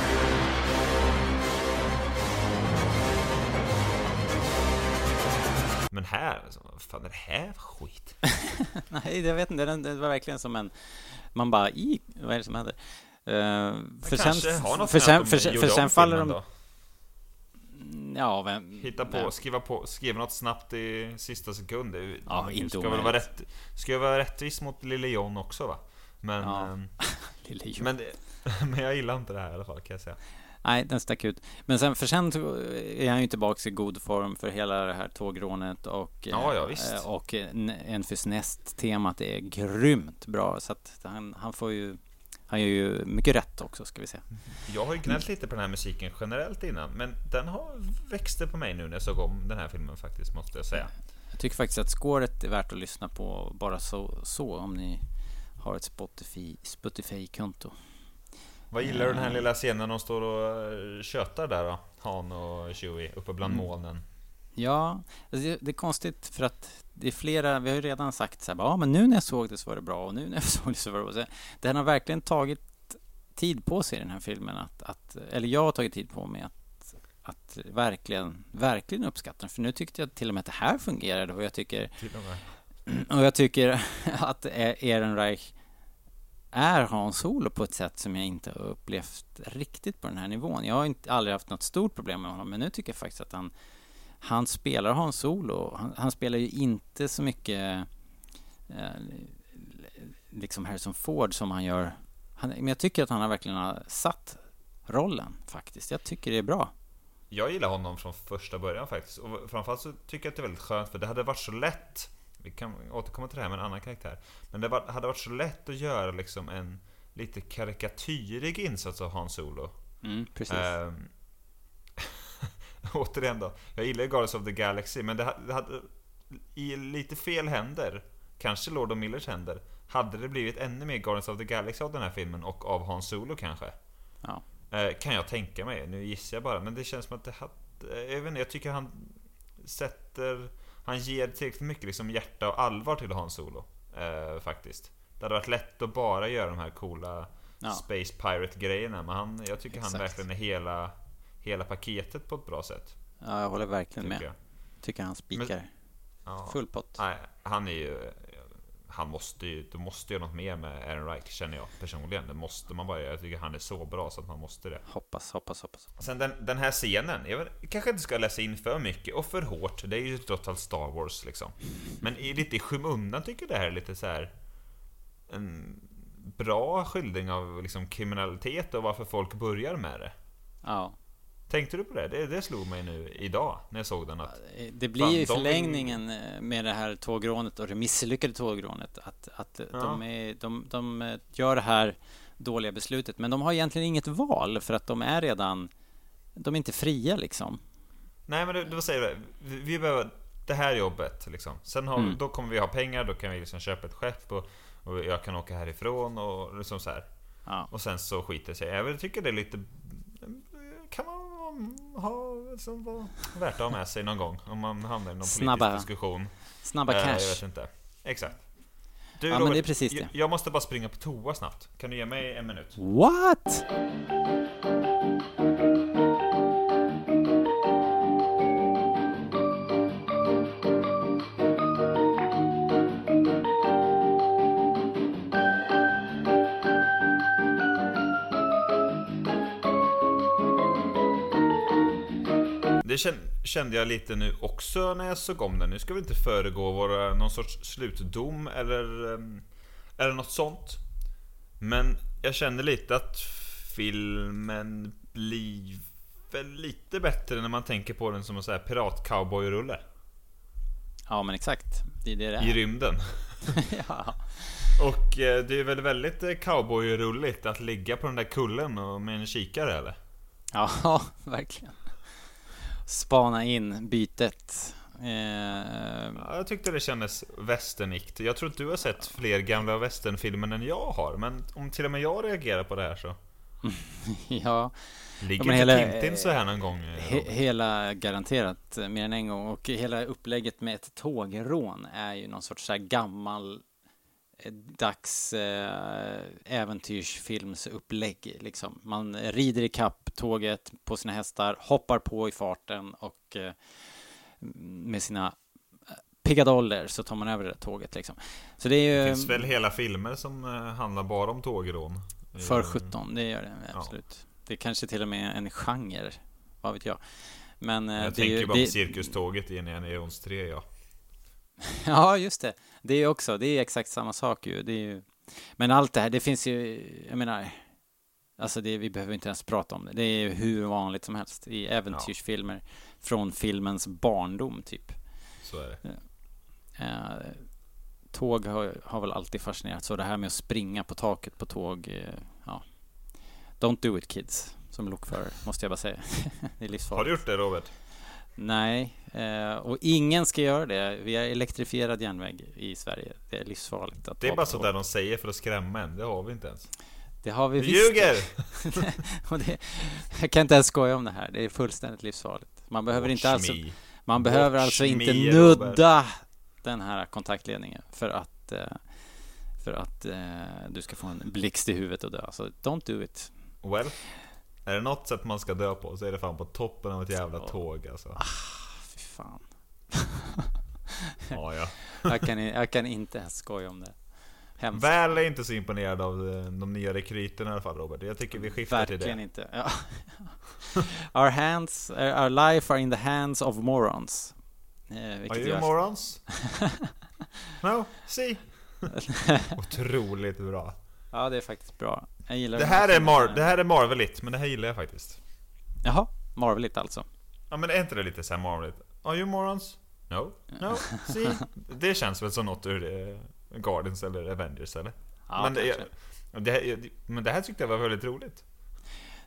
Men här, alltså, vad fan är det här för skit? [LAUGHS] Nej, jag vet inte. Det var verkligen som en... Man bara, i, vad är det som händer? Uh, för sen, för sen, för, sen, för sen faller de... då. Ja, vem... Hitta på, vem- skriva på, skriva något snabbt i sista sekund. Det- Ja, inte ska väl omöjligt. vara rätt, Ska jag vara rättvis mot Lille John också va? Men, Ja. ehm, [LAUGHS] Lille John. men, [LAUGHS] men jag gillar inte det här i alla fall kan jag säga. Nej, den stack ut. Men sen, för sen är han ju tillbaka i god form för hela det här tågrånet och, Ja, ja, eh, visst. och Enfys Nest-temat är grymt bra. Så att han, han får ju, han gör ju mycket rätt också, ska vi säga. Jag har ju gnällt lite på den här musiken generellt innan, men den har växte på mig nu när jag såg om den här filmen faktiskt, måste jag säga. Jag tycker faktiskt att scoret är värt att lyssna på bara så, så om ni har ett Spotify, Spotify-konto. Vad gillar du den här lilla scenen de står och eh, tjötar där då? Han och Chewie uppe bland Mm. molnen. Ja, alltså det, det är konstigt för att det är flera, vi har ju redan sagt så här, ja men nu när jag såg det så var det bra och nu när jag [LAUGHS] såg det så var det bra. Så den har verkligen tagit tid på sig den här filmen att, att eller jag har tagit tid på mig att, att verkligen, verkligen uppskatta den. För nu tyckte jag till och med att det här fungerade och jag tycker och [CLEARS THROAT] och jag tycker [LAUGHS] att Ehrenreich är Hans Solo på ett sätt som jag inte har upplevt riktigt på den här nivån. Jag har inte, aldrig haft något stort problem med honom, men nu tycker jag faktiskt att han, han spelar Hans Solo. Han, han spelar ju inte så mycket eh, liksom Harrison Ford som han gör. Han, men jag tycker att han har verkligen har satt rollen faktiskt. Jag tycker det är bra. Jag gillar honom från första början faktiskt. Och framförallt så tycker jag att det är väldigt skönt för det hade varit så lätt Vi kan återkomma till det här med en annan karaktär. Men det var, hade varit så lätt att göra liksom en lite karikatyrig insats av Hans Solo. Mm, precis. Ehm, [LAUGHS] återigen då. Jag gillar Guardians of the Galaxy men det hade, det hade i lite fel händer, kanske Lord of Millers händer, hade det blivit ännu mer Guardians of the Galaxy av den här filmen och av Hans Solo kanske. Ja. Eh, kan jag tänka mig. Nu gissar jag bara, men det känns som att det hade... Jag vet inte, jag tycker han sätter... Han ger tillräckligt mycket liksom hjärta och allvar till Hans Solo. Eh, faktiskt. Det hade varit lätt att bara göra de här coola Ja. Space Pirate-grejerna, men han, jag tycker han Exakt. verkligen är hela, hela paketet på ett bra sätt. ja, jag håller verkligen Tycker med. jag. Tycker han spikar. Ja. Full pott. Nej, han är ju... Han måste ju... Du måste göra något mer med Aaron Reich, känner jag personligen. Det måste man bara göra. Jag tycker han är så bra så att man måste det. Hoppas, hoppas, hoppas. Sen den, den här scenen, jag vet, kanske inte ska läsa in för mycket och för hårt. Det är ju trots allt Star Wars liksom. Men i, lite i skymundan tycker jag det här är lite så här En bra skildring av liksom kriminalitet och varför folk börjar med det. Ja. Tänkte du på det? Det, det slog mig nu idag när jag såg den att Det blir Fan, i de- förlängningen eh, med det här tågrånet och det misslyckade tågrånet att, att eh, de, är, de, de eh, gör det här dåliga beslutet. Men de har egentligen inget val för att de är redan... De är inte fria liksom. Nej men det var säger det. Vi, vi behöver det här jobbet liksom. Sen har, Mm. då kommer vi ha pengar, då kan vi liksom köpa ett skepp och, och jag kan åka härifrån och liksom så här. Ja. Och sen så skiter det sig. Jag tycker det är lite... Kan man ha liksom, vara värt att ha med sig någon gång om man hamnar i någon Snabba politisk diskussion. Snabba Eh, Jag cash. vet inte. Exakt. Du, Ja, men Robert, det är precis det. Jag, jag måste bara springa på toa snabbt. Kan du ge mig en minut? What? Det kän- kände jag lite nu också när jag såg om den. Nu ska vi inte föregå våra, någon sorts slutdom eller, ehm, eller något sånt. Men jag känner lite att filmen blir väl lite bättre när man tänker på den som en sån här pirat-cowboy-rulle Ja, men exakt. Det är det det i är. rymden. [LAUGHS] ja. Och eh, det är väl väldigt eh, cowboy-rulligt att ligga på den där kullen och med en kikare eller? ja, [LAUGHS] verkligen. Spana in bytet. Eh, Ja, jag tyckte det kändes västernikt. Jag tror att du har sett fler gamla westernfilmer än jag har, men om till och med jag reagerar på det här så... [LAUGHS] ja, Ligger inte hela- Tintin så här någon gång? eh, He? Äventyrsfilmer garanterat eh, mer än en gång och hela upplägget med ett tågrån är ju någon sorts så gammal dags eh, äventyrsfilmsupplägg liksom. Man rider i kapp tåget på sina hästar, hoppar på i farten och eh, med sina eh, piggadoller så tar man över det där tåget liksom. Så det är Det ju finns väl hela filmer som handlar bara om tågrån? för Eh, 17, det gör det Ja. absolut. Det är kanske till och med en genre, vad vet jag. Men Jag det tänker ju- bara det- på cirkuståget i Indiana Jones 3 ja. [LAUGHS] Ja, just det. Det är också, det är exakt samma sak ju. Det är ju. Men allt det här, det finns ju, jag menar, alltså det, vi behöver inte ens prata om det. Det är ju hur vanligt som helst i äventyrsfilmer från filmens barndom typ. Så är det. Eh, tåg har, har väl alltid fascinerat, så det här med att springa på taket på tåg, eh, ja. Don't do it kids, som lokförare, måste jag bara säga. [LAUGHS] det är livsfarligt. Har du gjort det Robert? Nej, eh, och ingen ska göra det. Vi har elektrifierad järnväg i Sverige. Det är livsfarligt att Det är bara så där de säger för att skrämma en. Det har vi inte ens. Det har vi Du visst. ljuger! [LAUGHS] och det, jag kan inte ens skoja om det här. Det är fullständigt livsfarligt. Man behöver, inte alls, Watch. Man behöver Watch alltså inte me, nudda den här kontaktledningen för att eh, för att eh, du ska få en blixt i huvudet och dö. Så don't do it. Well, är det något sätt man ska dö på så är det fan på toppen av ett jävla tåg alltså. Fy fan. [LAUGHS] Ja, ja. Jag kan, jag kan inte ens skoja om det. Hemskt. Väl är inte så imponerad av eh, de nya rekryterna i alla fall Robert. Jag tycker vi skiftar till Verkligen det. inte. Ja. [LAUGHS] our hands, our life are in the hands of morons. Eh, Are you morons? [LAUGHS] no, see. Otroligt bra. Ja, det är faktiskt bra. Jag gillar Det de här, är. Mar- det här är Marveligt, men det här gillar jag faktiskt. Jaha, Marveligt alltså. Ja men är inte det lite såhär Marveligt? Are you morons? No, no, see. Det känns väl som något ur eh, Guardians eller Avengers eller? Ja, men, det, kanske. det här, men det här tyckte jag var väldigt roligt.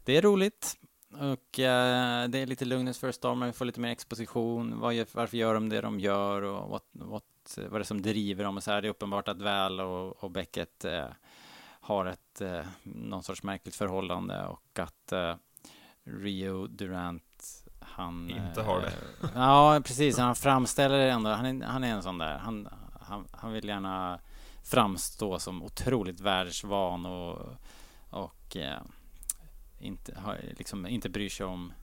Det är roligt. Och eh, det är lite lugnets för stormen, vi får lite mer exposition. Vad gör, varför gör de det de gör och what, what, vad är det som driver dem och så här. Det är uppenbart att Val och, och Beckett eh, har ett eh, någon sorts märkligt förhållande och att eh, Rio Durant han... Inte har det. eh, ja, precis. Han framställer det ändå. Han är, han är en sån där. Han, han, han vill gärna framstå som otroligt världsvan och, och eh, inte, har, liksom, inte bryr sig om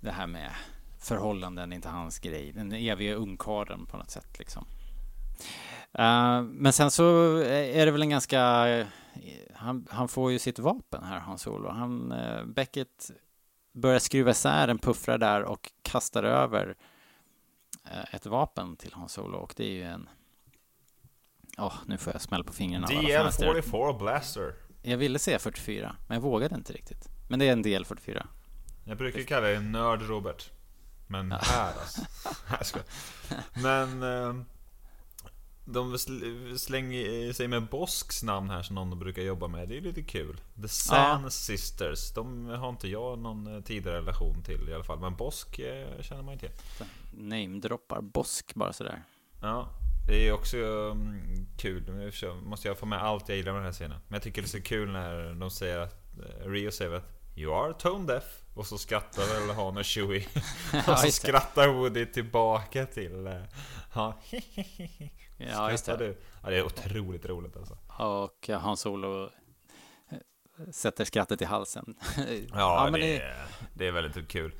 det här med förhållanden, inte hans grej. Den eviga ungkarlen på något sätt liksom. Eh, men sen så är det väl en ganska... Han, han får ju sitt vapen här, Hans Solo. Han, eh, Beckett börjar skruva isär en puffra där och kastar över eh, ett vapen till Hans Solo och det är ju en... Åh, nu får jag smäll på fingrarna. av alla fönster. DL44 Blaster. Jag ville säga 44, men jag vågade inte riktigt. Men det är en del 44. Jag brukar kalla dig nörd Robert. Men här alltså. [LAUGHS] Men... [LAUGHS] Eh, de sl- slänger sig med Bosks namn här som någon brukar jobba med. Det är lite kul. The San Sisters. De har inte jag någon eh, tidigare relation till i alla fall. Men Bosk eh, känner man ju till. Namedroppar Bosk bara sådär. Ja, det är också um, kul. Nu måste jag få med allt jag gillar med den här scenen. Men jag tycker det är så kul när de säger att eh, Rio säger att You are tone deaf. Och så skrattar väl Han och Chewie. [LAUGHS] och så skrattar Woody tillbaka till... eh, Ja, [LAUGHS] Ja, just det. du? Ja, det är otroligt roligt alltså. Och Hans Solo eh, sätter skrattet i halsen. [LAUGHS] Ja, men det, det är, det är väldigt kul.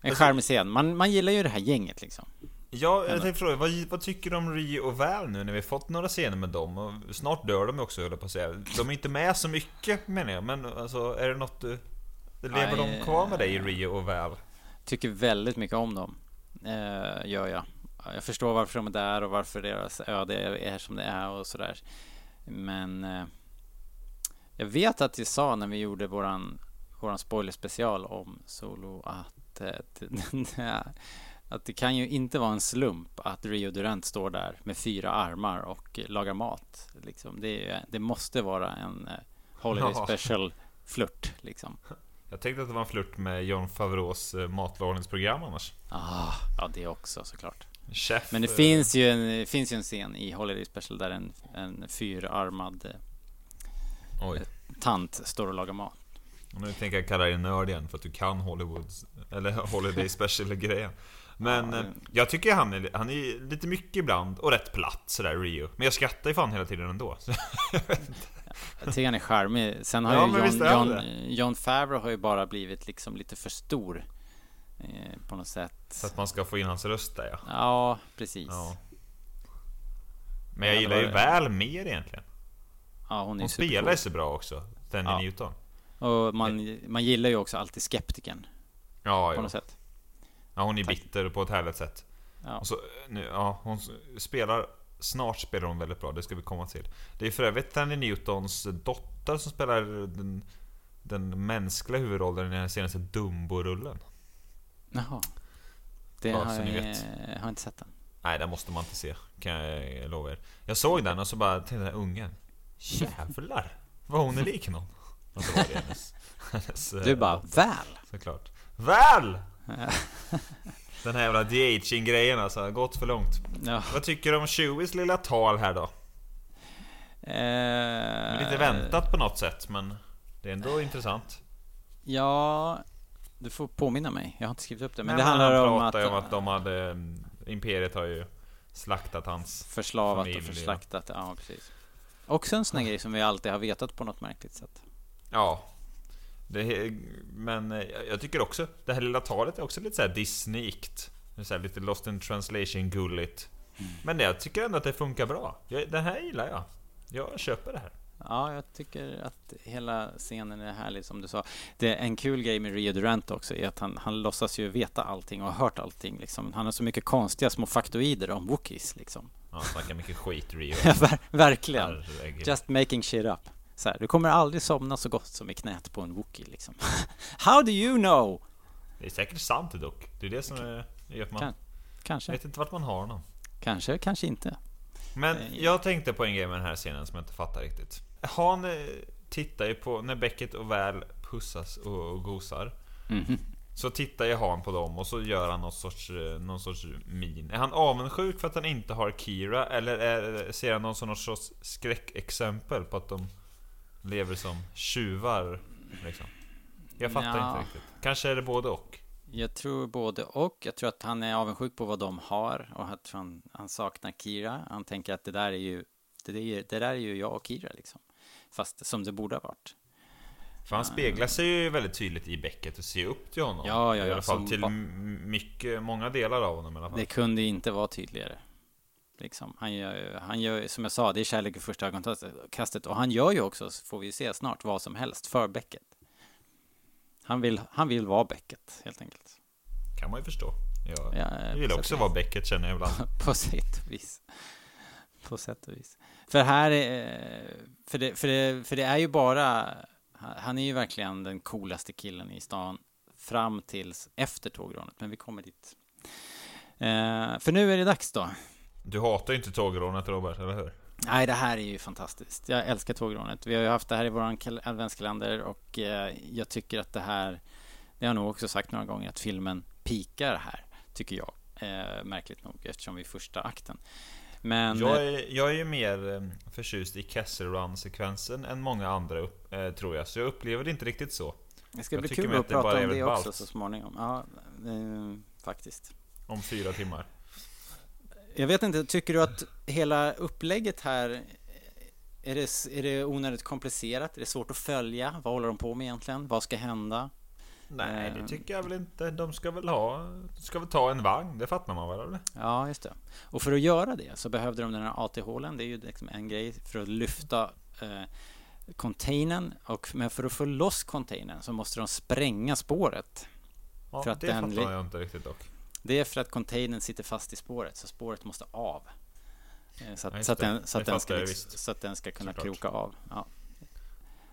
En charmig scen. Man, man gillar ju det här gänget liksom. Ja, jag tänkte fråga, vad, vad tycker du om Rio och Val nu när vi fått några scener med dem? Och snart dör de också höll jag på att säga. De är inte med så mycket menar jag, men alltså är det något du... Lever Nej, de kvar med dig Rio och Val? Tycker väldigt mycket om dem. Eh, gör jag. Jag förstår varför de är där och varför deras öde är som det är och sådär. Men eh, jag vet att jag sa när vi gjorde våran, våran spoilerspecial om Solo att, eh, [LAUGHS] att det kan ju inte vara en slump att Rio Durant står där med fyra armar och lagar mat. Liksom. Det, det måste vara en eh, Holiday [LAUGHS] Ja. Special flört liksom. Jag tänkte att det var en flört med John Favreaus eh, matlagningsprogram annars. Ah, ja, det också såklart. Chef. Men det eh, finns ju en, finns ju en scen i Holiday Special där en, en fyrarmad eh, Oj. tant står och lagar mat. Och nu tänker jag kalla dig nörd igen för att du kan Hollywoods Eller Holiday Special-grejen Men Ja, eh, jag tycker han är, han är lite mycket ibland och rätt platt sådär Rio Men jag skrattar ju fan hela tiden ändå [LAUGHS] Jag tycker han är charmig. Sen har Ja, ju John, John. John Favreau har ju bara blivit liksom lite för stor. Eh, på något sätt. så att man ska få in hans röst där ja Ja, precis. Ja. Ja, Men jag Ja, gillar ju det. väl mer egentligen hon är Hon spelar ju så bra också Tandy Ja. Newton Och man, man gillar ju också alltid skeptiken. Ja, På ja. något sätt. ja hon är Tack. bitter på ett härligt sätt Ja. Och så, nu, ja, hon spelar Snart spelar hon väldigt bra, det ska vi komma till Det är för övrigt Tandy Newtons dotter som spelar den, den mänskliga huvudrollen i den senaste Dumbo-rullen Jaha. Det Ja, har jag, har inte sett den. Nej, den måste man inte se, kan jag lova er Jag såg den och så bara tänkte jag, ungen Jävlar! Vad hon är lik någon [LAUGHS] Och så var det hennes, hennes Du eh, bara, väl? Såklart Väl! [LAUGHS] Den här jävla de-aging-grejen alltså, har gått för långt Ja. Vad tycker du om Chewies lilla tal här då? Eh, Lite väntat på något sätt, men det är ändå intressant. Ja, Du får påminna mig. Jag har inte skrivit upp det. Men Nej, det handlar han om att, om att de hade... mm, Imperiet har ju slaktat hans... förslavat och familj, ja. förslaktat. Ja, precis. Också en sån här grej som vi alltid har vetat på något märkligt sätt. Ja. Det, men eh, jag tycker också, det här lilla talet är också lite så här Disneyigt. Så lite lost in translation gulligt. Mm. Men jag tycker ändå att det funkar bra. Jag, det här gillar jag. Jag köper det här. Ja, jag tycker att hela scenen är härlig som du sa. Det är en kul grej med Rio Durant också är att han, han låtsas ju veta allting och har hört allting. Liksom. Han har så mycket konstiga små faktoider om Wookiees liksom. Ja, han snackar mycket skit Rio. [LAUGHS] Ver- verkligen. Herregud. Just making shit up. Så här, du kommer aldrig somna så gott som i knät på en Wookie liksom. [LAUGHS] How do you know? Det är säkert sant dock. Det är det som är, gör man Kan- Kanske, vet inte vart man har honom. kanske, kanske inte. Men Eh, jag tänkte på en grej med den här scenen som jag inte fattar riktigt. Han eh, tittar ju på, när Beckett och Väl pussas och, och gosar. Mhm. Så tittar ju han på dem och så gör han någon sorts, eh, någon sorts min. Är han avundsjuk för att han inte har Kira? Eller är, ser han någon sån- någon sorts skräckexempel på att de lever som tjuvar? Liksom? Jag fattar Ja. inte riktigt. Kanske är det både och. Jag tror både och. Jag tror att han är avundsjuk på vad de har och att han, han saknar Kira. Han tänker att det där är ju det, det där är ju jag och Kira liksom. Fast som det borde ha varit. För han speglar sig ju väldigt tydligt i Beckett och ser upp till honom. Ja, ja, I ja, alla fall till mycket, många delar av honom i alla fall. Det kunde inte vara tydligare. Liksom. Han, gör, han gör, som jag sa, det är kärlek i första ögonkastet. Och han gör ju också, får vi se snart, vad som helst för Becket. Han vill, han vill vara Becket, helt enkelt. kan man ju förstå. Jag, Ja, jag vill också vara vis. Beckett känner jag ibland. [LAUGHS] På sätt och vis. På sätt och vis. För här är, för det, för det, för det är ju bara, han är ju verkligen den coolaste killen i stan fram tills efter tågrånet, men vi kommer dit. Eh, för nu är det dags då. Du hatar ju inte tågrånet Robert, eller hur? Nej, det här är ju fantastiskt. Jag älskar tågrånet. Vi har ju haft det här i kal- adventskalender och eh, jag tycker att det här, det har jag nog också sagt några gånger, att filmen pikar här, tycker jag. Eh, märkligt nog, eftersom vi är första akten. Men... Jag eh, är, jag är ju mer eh, förtjust i Castle Run-sekvensen än många andra, upp, eh, tror jag. Så jag upplever det inte riktigt så. Det ska Jag bli kul att att prata om det också ballt. så småningom. Ja, eh, faktiskt. Om fyra timmar. Jag vet inte, tycker du att hela upplägget här är det, är det onödigt komplicerat? Är det svårt att följa? Vad håller de på med egentligen? Vad ska hända? Nej, det Eh. tycker jag väl inte. De ska väl ha... Ska väl ta en vagn, det fattar man väl eller? Ja, just det. Och för att göra det så behövde de den här AT-hålen. Det är ju liksom en grej för att lyfta eh, containern. Och, men för att få loss containern så måste de spränga spåret. Ja, För att det den fattar jag inte riktigt dock. Det är för att containern sitter fast i spåret, så spåret måste av. Eh, Så Ja, att, just så att, den, så att, den, ska, liksom, så att den ska kunna Såklart. kroka av. Ja.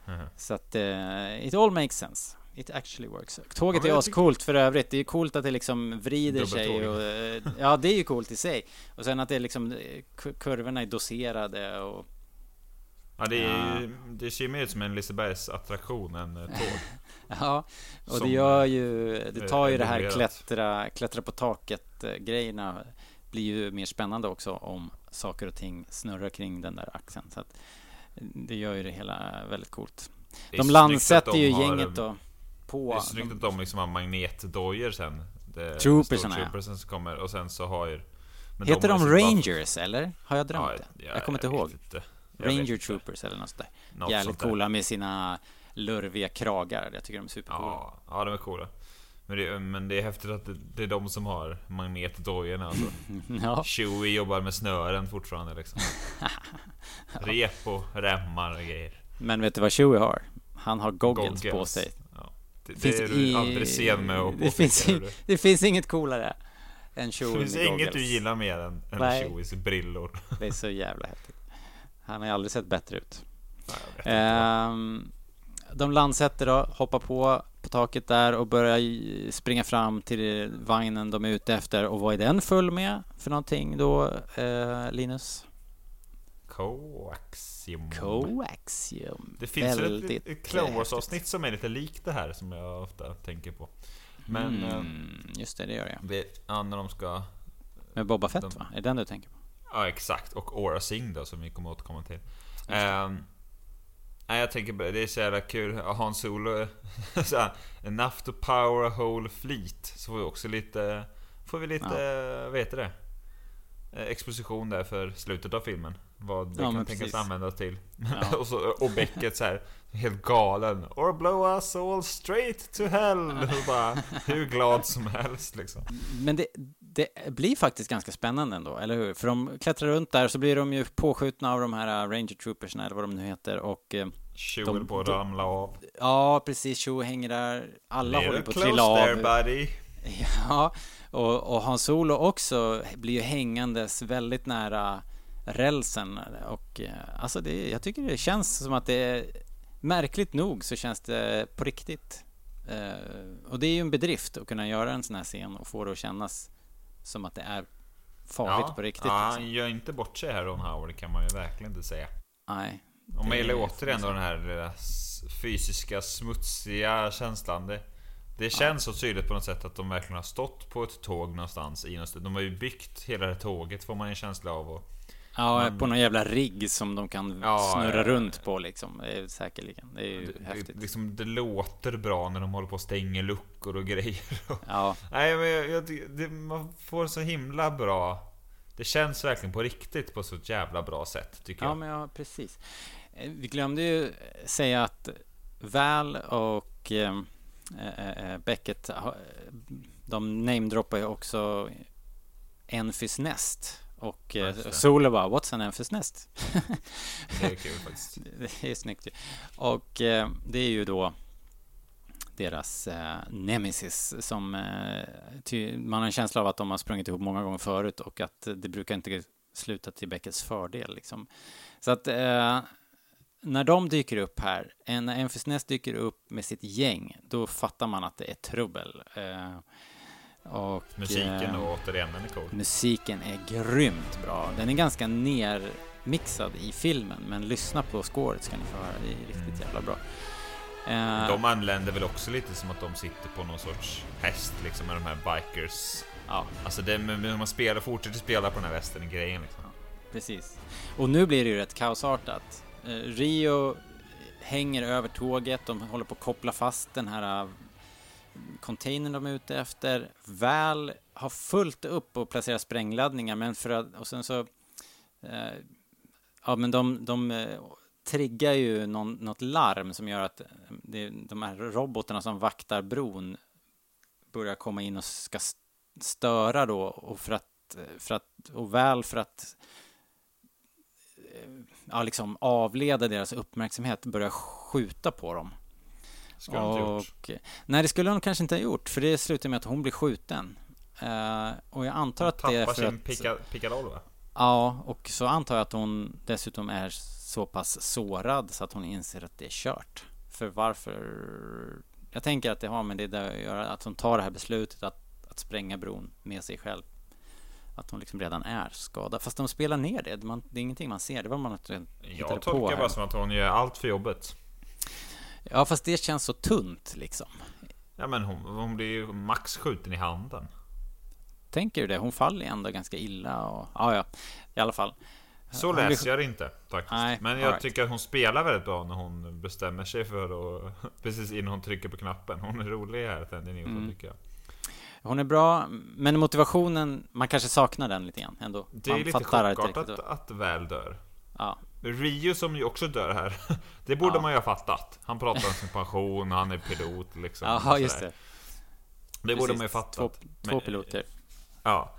Mhm. Så att uh, it all makes sense. It actually works. Tåget Ja, är ascoolt för övrigt. Det är coolt att det liksom vrider sig. Och, eh, ja, det är ju coolt i sig. Och sen att det är liksom eh, ku- kurvorna är doserade och Ja, det, är, ju- det ser mer ut som en Lisebergs attraktion än ett tåg. [LAUGHS] Ja, och det gör eh, ju, det tar ju det här klättra, klättra på taket eh, grejerna blir ju mer spännande också om saker och ting snurrar kring den där axeln. Så att eh, det gör ju det hela väldigt coolt. De landsätter ju gänget då på... Det är snyggt att de liksom har magnetdojor sen. Ja. Troopersen som kommer och sen så har ju... men Heter de, sin Rangers eller? Har jag drömt Ja, det? ja, jag kommer inte ihåg. inte. Jag Ranger. Troopers eller något sånt där. Något Jävligt sånt där. coola med sina lurviga kragar. Jag tycker de är supercoola. Ja, ja, de är coola. Men det, men det är häftigt att det, det är de som har magnetdojorna alltså. [LAUGHS] Ja. Chewie jobbar med snören fortfarande liksom. [LAUGHS] Rep och remmar och grejer. Men vet du vad Chewie har? Han har goggles, på Goggles. sig. Det, det Finns är du i- aldrig sen med att det finns, in, det finns inget coolare än Chewie Det finns inget goggles. du gillar mer än, än. Chewies brillor. Det är så jävla häftigt. Han har ju aldrig sett bättre ut. Nej. Ehm, de landsätter då, hoppar på på taket där och börjar springa fram till vagnen de är ute efter. Och vad är den full med för någonting då, eh, Linus? Coaxium. Coaxium. Det finns väl Väldigt ett, ett Clone Wars häftigt. avsnitt som är lite likt det här som jag ofta tänker på. Men eh, Mm, just det, det gör jag. det, ja, när de ska... Med Boba Fett de- va? Är det den du tänker på? Ja exakt, och Aura Singh då som vi kommer återkomma till. Ehm, Nej, jag tänker det är så jävla kul. Hans Solo, [LAUGHS] enough to power a whole fleet. Så får vi också lite, får vi lite, ja. vad heter det? Eh, exposition där för slutet av filmen. Vad det Ja, kan tänkas användas till. Ja. [LAUGHS] och, så, och Beckett så här helt galen. Or blow us all straight to hell. Och bara, hur glad som helst liksom. Men det, det blir faktiskt ganska spännande ändå, eller hur? För de klättrar runt där, så blir de ju påskjutna av de här äh, Ranger Troopersna, eller vad de nu heter, och eh, Tjo De- på att ramla av. ja, precis, Tjo hänger där, alla håller på att trilla av. there buddy. [LAUGHS] Ja, och, och Hans Solo också blir ju hängandes väldigt nära rälsen och eh, alltså det, jag tycker det känns som att det är märkligt nog så känns det på riktigt. Eh, och det är ju en bedrift att kunna göra en sån här scen och få det att kännas som att det är farligt på riktigt. Ja, liksom. han gör inte bort sig här Ron Howard, det kan man ju verkligen inte säga. Nej. Och man gillar återigen då den här eh, fysiska, smutsiga känslan. Det, det känns så tydligt på något sätt att de verkligen har stått på ett tåg någonstans i något ställe. De har ju byggt hela det tåget får man en känsla av. Och, Ja, på någon jävla rigg som de kan Ja, snurra ja, ja. runt på liksom. Det är säkerligen. Det är ju det, häftigt. det, liksom, det låter bra när de håller på och stänger luckor och [LAUGHS] grejer. Ja, Nej men jag, jag, det, man får så himla bra... Det känns verkligen på riktigt på så ett jävla bra sätt tycker Ja, jag. men ja, precis. Eh, Vi glömde ju säga att Val och eh, eh, eh, Beckett, de namedroppar ju också Enfys Nest. Och eh. Solo bara, what's an Enfys Nest? [LAUGHS] Det är kul faktiskt. [LAUGHS] det är snyggt ju. Och eh, det är ju då deras eh, nemesis som eh, man har en känsla av att de har sprungit ihop många gånger förut och att det brukar inte sluta till Beckets fördel liksom. Så att eh, när de dyker upp här, när Enfys Nest dyker upp med sitt gäng, då fattar man att det är trubbel. Eh, och, Musiken eh, och återigen, den är cool. Musiken är grymt bra. Den är ganska nermixad i filmen, men lyssna på scoret ska ni få höra. Det är riktigt jävla bra. Eh, De anländer väl också lite som att de sitter på någon sorts häst liksom med de här bikers. Ja, Alltså det man spelar, fortsätter spela på den här västen grejen liksom. precis. Och nu blir det ju rätt kaosartat. Eh, Rio hänger över tåget, de håller på att koppla fast den här eh, containern de är ute efter. väl, har fullt upp och placerar sprängladdningar, men för att, och sen så eh, Ja, men de, de eh, triggar ju någon, något larm som gör att eh, det, de här robotarna som vaktar bron börjar komma in och ska störa då och för att, för att och väl för att eh, ja, liksom avleda deras uppmärksamhet börja skjuta på dem. Skulle de inte gjort. Och, nej, det skulle hon kanske inte ha gjort, för det slutar med att hon blir skjuten. Eh, och jag antar att det är för sin att... picka, pickadoll va? Ja, och så antar jag att hon dessutom är så pass sårad så att hon inser att det är kört. För varför? Jag tänker att det har med det där att göra, att hon tar det här beslutet att, att spränga bron med sig själv. Att hon liksom redan är skadad. Fast de spelar ner det. Man, det är ingenting man ser. Det var man hittade Jag på tolkar här. bara som att hon gör allt för jobbet. Ja, fast det känns så tunt liksom. Ja men hon, hon blir ju max skjuten i handen. Tänker du det? Hon faller ju ändå ganska illa och... Ja, ja. I alla fall. Så Hon blir- läser jag det inte faktiskt. Nej, men jag right. tycker att hon spelar väldigt bra när hon bestämmer sig för att... [LAUGHS] Precis innan hon trycker på knappen. Hon är rolig här, Tandy Newton Mm. tycker jag. Hon är bra, men motivationen, man kanske saknar den lite grann ändå. Det är man lite chockartat att, att väl dör. Ja, Rio som ju också dör här. [LAUGHS] Det borde Ja. man ju ha fattat. Han pratar om sin pension han är pilot liksom. och ja just det. Det borde Precis. man ju fattat. Två, Men- två piloter. Ja.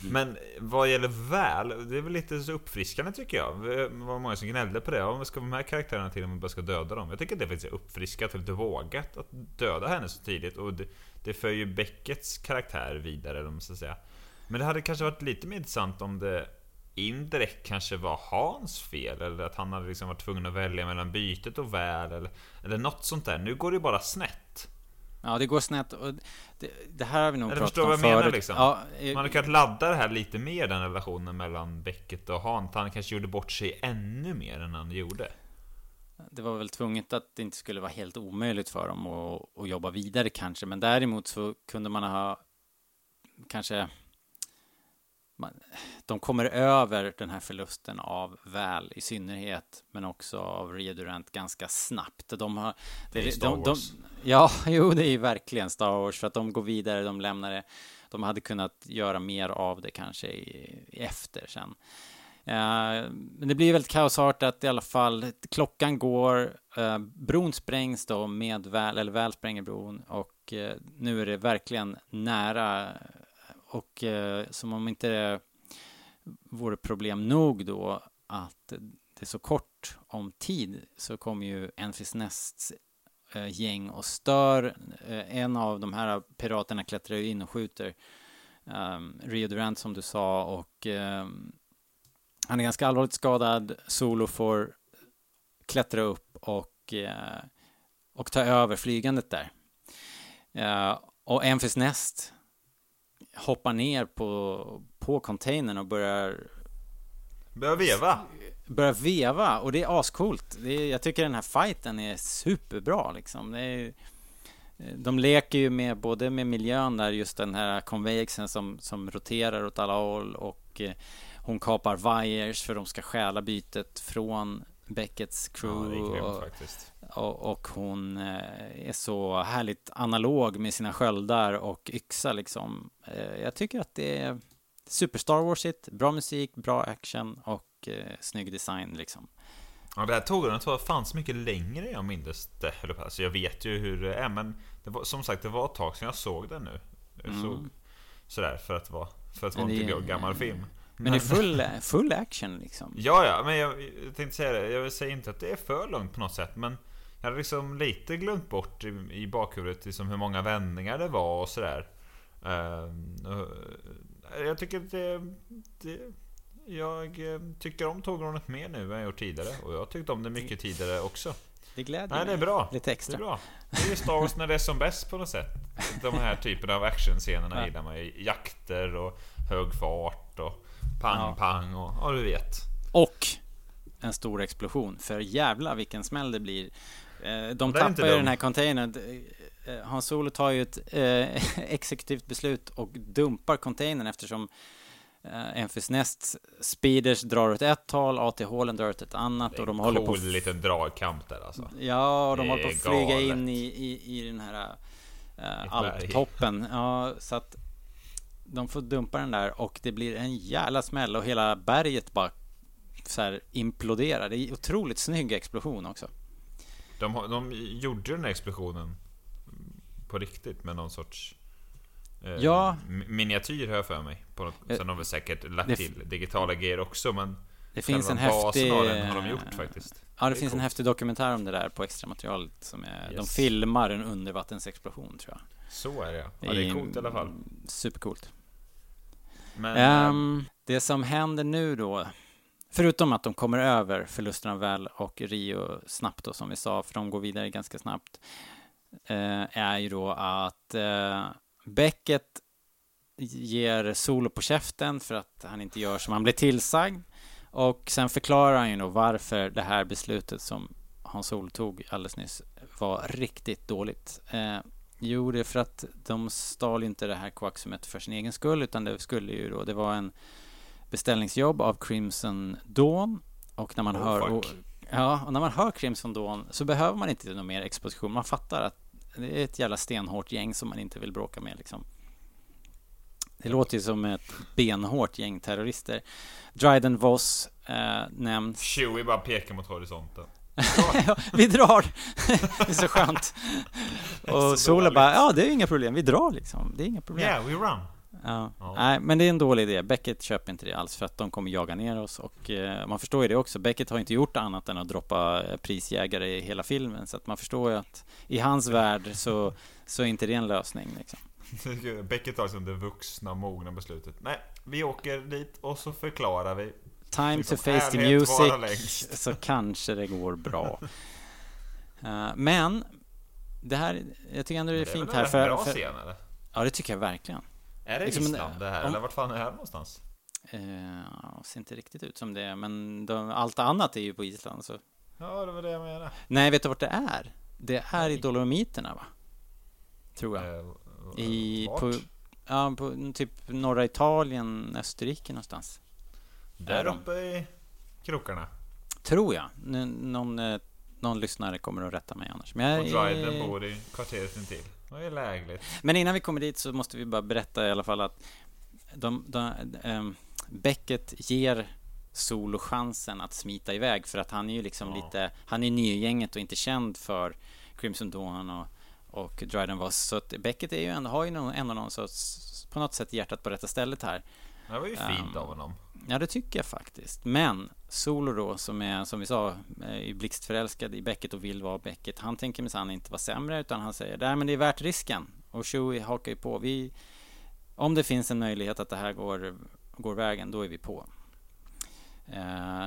Men vad gäller väl, det är väl lite så uppfriskande tycker jag. Det var många som gnällde på det. Ja, vad ska de här karaktärerna till om vi bara ska döda dem? Jag tycker att det faktiskt är uppfriskat och lite vågat att döda henne så tidigt. Och det, det för ju Beckets karaktär vidare, vad man ska säga. Men det hade kanske varit lite mer intressant om det indirekt kanske var Hans fel. Eller att han hade liksom varit tvungen att välja mellan bytet och väl. Eller, eller något sånt där. Nu går det ju bara snett. Ja, det går snett. Och det, det här har vi nog Eller pratat förstår om vad jag menar, förut. liksom? Ja, eh, Man hade kunnat ladda det här lite mer, den relationen mellan Beckett och Han. Han kanske gjorde bort sig ännu mer än han gjorde. det var väl tvunget att det inte skulle vara helt omöjligt för dem att, att jobba vidare kanske. Men däremot så kunde man ha kanske man, de kommer över den här förlusten av Väl i synnerhet, men också av Rio Durant ganska snabbt. De har, Det är Star de, de, Wars. ja, [LAUGHS] jo, det är ju verkligen Star Wars för att de går vidare, de lämnar det. De hade kunnat göra mer av det kanske i, i efter sen. Eh, men det blir väldigt kaosartat i alla fall. Klockan går, uh, bron sprängs då med väl, eller väl spränger bron och eh, nu är det verkligen nära och eh, som om inte det vore problem nog då att det är så kort om tid så kommer ju Enfys Nests eh, gäng och stör. Eh, en av de här piraterna klättrar ju in och skjuter um, Rio Durant som du sa och um, han är ganska allvarligt skadad. Solo får klättra upp och, eh, och ta över flygandet där. Uh, och Enfys Nest hoppar ner på, på containern och börjar, Börjar veva. börjar veva och det är ascoolt. Det är, jag tycker den här fighten är superbra liksom. Det är, de leker ju med både med miljön där, just den här conveyexen som, som roterar åt alla håll och eh, hon kapar wires för de ska stjäla bytet från Beckets Ja, crew. det är grymt och, faktiskt. Och, hon eh, är så härligt analog med sina sköldar och yxa liksom. Eh, jag tycker att det är super Star Warsigt, bra musik, bra action och eh, snygg design liksom. Ja, det här tåget tror jag fanns mycket längre än jag minns det. Alltså, jag vet ju hur det är, men det var, som sagt, det var ett tag sedan jag såg den nu. Jag såg sådär för att vara, för att vara Mm. Men en är- gammal film. Men det är full, [LAUGHS] full action liksom. Ja, ja, men jag, jag tänkte säga det. Jag säger inte att det är för långt på något sätt, men jag hade liksom lite glömt bort i, i bakhuvudet liksom hur många vändningar det var och sådär. Och jag tycker att det, det jag eh, tycker om tågrånet mer nu än jag gjort tidigare och jag tyckte om det mycket tidigare också. Det glädjer Nej, det är mig bra. lite Det extra. är bra. Det är Star Wars när det är som bäst på något sätt. De här typerna av actionscenerna Ja. gillar man ju. Jakter och hög fart och pang Ja. pang och ja, du vet. Och en stor explosion. För jävla vilken smäll det blir. Eh, De tappar ju den här containern. Eh, Hans Solo tar ju ett eh, [LAUGHS] exekutivt beslut och dumpar containern eftersom eh, Enfys Nest Speeders drar åt ett håll, AT-hålen drar åt ett annat och de en håller cool på att liten dragkamp där alltså. Ja, och de håller på att flyga galet. in i, i, i den här berg. alptoppen. [LAUGHS] Ja, så att de får dumpa den där och det blir en jävla smäll och hela berget bara så här imploderar. Det är otroligt snygg explosion också. De, de gjorde den här explosionen på riktigt med någon sorts eh, Ja. mi- miniatyr har jag för mig. På något, Eh, sen har vi säkert lagt det- till digitala grejer också men Det finns en häftig... har de gjort faktiskt. Ja, det, är finns en coolt. häftig dokumentär om det där på extra materialet som är, de Yes. filmar en undervattensexplosion tror jag. Så är det ja. ja. Det är coolt i alla fall. Supercoolt. Men, Ehm, det som händer nu då, förutom att de kommer över förlusterna väl och Rio snabbt då som vi sa, för de går vidare ganska snabbt, eh, är ju då att eh, ger Solo på käften för att han inte gör som han blir tillsagd. Och sen förklarar han ju då varför det här beslutet som Hans Solo tog alldeles nyss var riktigt dåligt. Eh, jo, det är för att de stal inte det här koaxumet för sin egen skull, utan det skulle ju då, det var en beställningsjobb av Crimson Dawn. Och när man Oh, hör... Och, ja, och när man hör Crimson Dawn så behöver man inte någon mer exposition. Man fattar att det är ett jävla stenhårt gäng som man inte vill bråka med liksom. Det låter ju som ett benhårt gäng terrorister. Dryden Voss eh, nämns. Chewie bara pekar mot horisonten. [LAUGHS] Vi drar! det är så skönt. Och Sola bara, ja det är inga problem, vi drar liksom. Det är inga problem. Yeah, we run. Ja. Ja. Nej, men det är en dålig idé. Beckett köper inte det alls för att de kommer jaga ner oss och eh, man förstår ju det också. Beckett har inte gjort annat än att droppa eh, prisjägare i hela filmen så att man förstår ju att i hans värld så, så är inte det en lösning liksom. [LAUGHS] Beckett tar liksom det vuxna, mogna beslutet. Nej, vi åker dit och så förklarar vi. Time Liksom, to face the music så kanske det går bra. [LAUGHS] Eh, men det här, jag tycker ändå det är Det är fint här en för, bra för scen eller? Ja, det tycker jag verkligen. Är det Liksom, Island det här? om- Eller vart fan är det här någonstans? Eh, ser inte riktigt ut som det, men de, allt annat är ju på Island. Så. Ja, det var det jag menade. Nej, vet du vart det är? Det är i Dolomiterna, va? Tror jag. Eh, I, vart? på, Ja, på typ norra Italien, Österrike någonstans. Där uppe i krokarna. Tror jag. N- någon, eh, någon lyssnare kommer att rätta mig annars. Men, Och jag, Dryden bor i kvarteret intill. Det är lägligt. men innan vi kommer dit så måste vi bara berätta i alla fall att de, de, ehm, Beckett ger Solo chansen att smita iväg för att han är ju liksom Ja. lite Han är ny i gänget och inte känd för Crimson Dawn och, och Dryden Voss så att Beckett är ju ändå, har ju någon, ändå någon sorts på något sätt hjärtat på rätta stället här Det var ju fint Um, av honom. Ja, det tycker jag faktiskt. Men Solo då, som är, som vi sa, är ju blixtförälskad i Beckett och vill vara Beckett. Han tänker minsann inte vara sämre, utan han säger nej men det är värt risken. Och Chewie hakar ju på. Vi, om det finns en möjlighet att det här går, går vägen, då är vi på. Eh,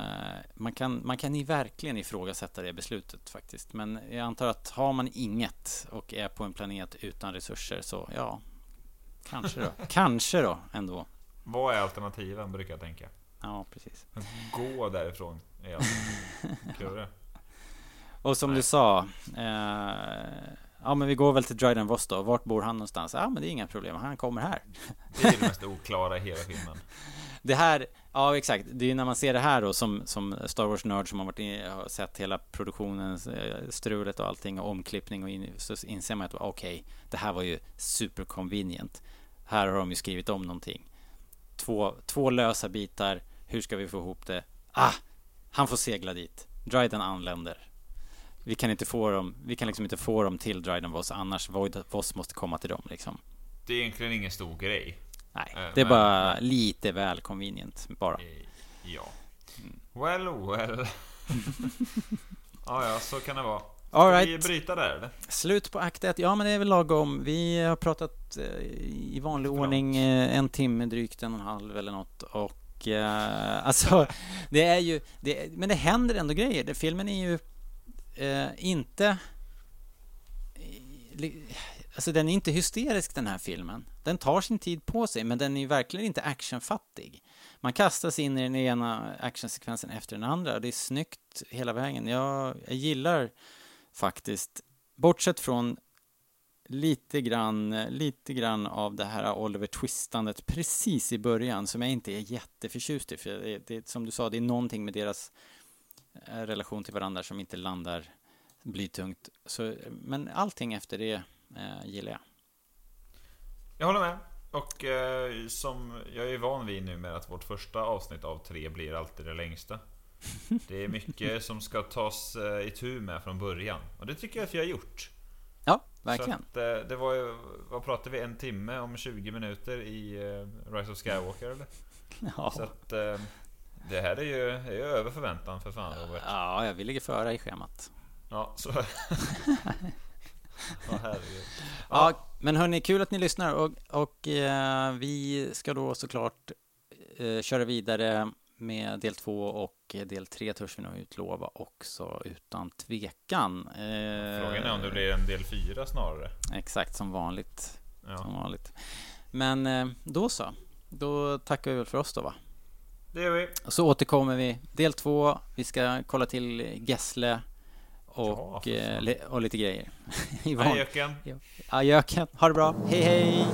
man, kan, man kan ju verkligen ifrågasätta det beslutet faktiskt. Men jag antar att har man inget och är på en planet utan resurser så ja, kanske då. [LAUGHS] kanske då ändå. Vad är alternativen brukar jag tänka. Ja, precis. Gå därifrån är alternativet. [LAUGHS] Kurre. Och som Nej. du sa, eh, ja men vi går väl till Dryden Voss då. Vart bor han någonstans? Ja men det är inga problem, han kommer här. Det är det mest oklara i hela filmen. [LAUGHS] Det här, ja exakt, det är ju när man ser det här då som, som Star Wars-nörd som har, varit in, har sett hela produktionen, eh, strulet och allting och omklippning och in, så inser man att okej, det här var ju super convenient. Här har de ju skrivit om någonting. Två, två lösa bitar, hur ska vi få ihop det? Ah, han får segla dit. Dryden anländer. Vi kan inte få dem, vi kan liksom inte få dem till Dryden Voss annars Voss måste komma till dem liksom. Det är egentligen ingen stor grej. Nej, Eh, det är men- bara lite väl convenient bara. Eh, Ja. Well, well. [LAUGHS] ja, ja, så kan det vara. Ska All vi right. bryta där eller? Slut på akt 1. Ja, men det är väl lagom. Vi har pratat eh, i vanlig Förlåt. ordning eh, en timme, drygt en och en halv eller något. Och eh, [LAUGHS] alltså, det är ju... Det, men det händer ändå grejer. Det, filmen är ju eh, inte... li- Alltså den är inte hysterisk den här filmen. Den tar sin tid på sig, men den är ju verkligen inte actionfattig. Man kastas in i den ena actionsekvensen efter den andra. och Det är snyggt hela vägen. Jag, jag gillar faktiskt, bortsett från lite grann, lite grann av det här Oliver Twistandet precis i början som jag inte är jätteförtjust i. För det, det, som du sa, det är någonting med deras eh, relation till varandra som inte landar blytungt. Så, men allting efter det eh, gillar jag. Jag håller med. Och eh, som jag är van vid nu med att vårt första avsnitt av tre blir alltid det längsta. Det är mycket som ska tas eh, itu med från början. Och det tycker jag att vi har gjort. Ja, verkligen. Så att, eh, det var ju, vad pratade vi? En timme om 20 minuter i eh, Rise of Skywalker eller? Ja. Så att det här är ju, är ju över förväntan för fan Robert. ja, jag vill ligga före i schemat. Ja, så... [LAUGHS] ja, herregud. Ja, men hörni, kul att ni lyssnar och, och eh, vi ska då såklart eh, köra vidare med del två och del tre törs vi nog utlova också utan tvekan. Eh, Frågan är om det blir en del fyra snarare. Exakt som vanligt. Som Ja, vanligt. Men eh, då så. Då tackar vi väl för oss då va? det gör vi. Och så återkommer vi. Del två. Vi ska kolla till Gessle och, Ja, eh, och lite grejer. [LAUGHS] I Hej van- Jöken. Ja, Jöken. Ha det bra. Hej hej!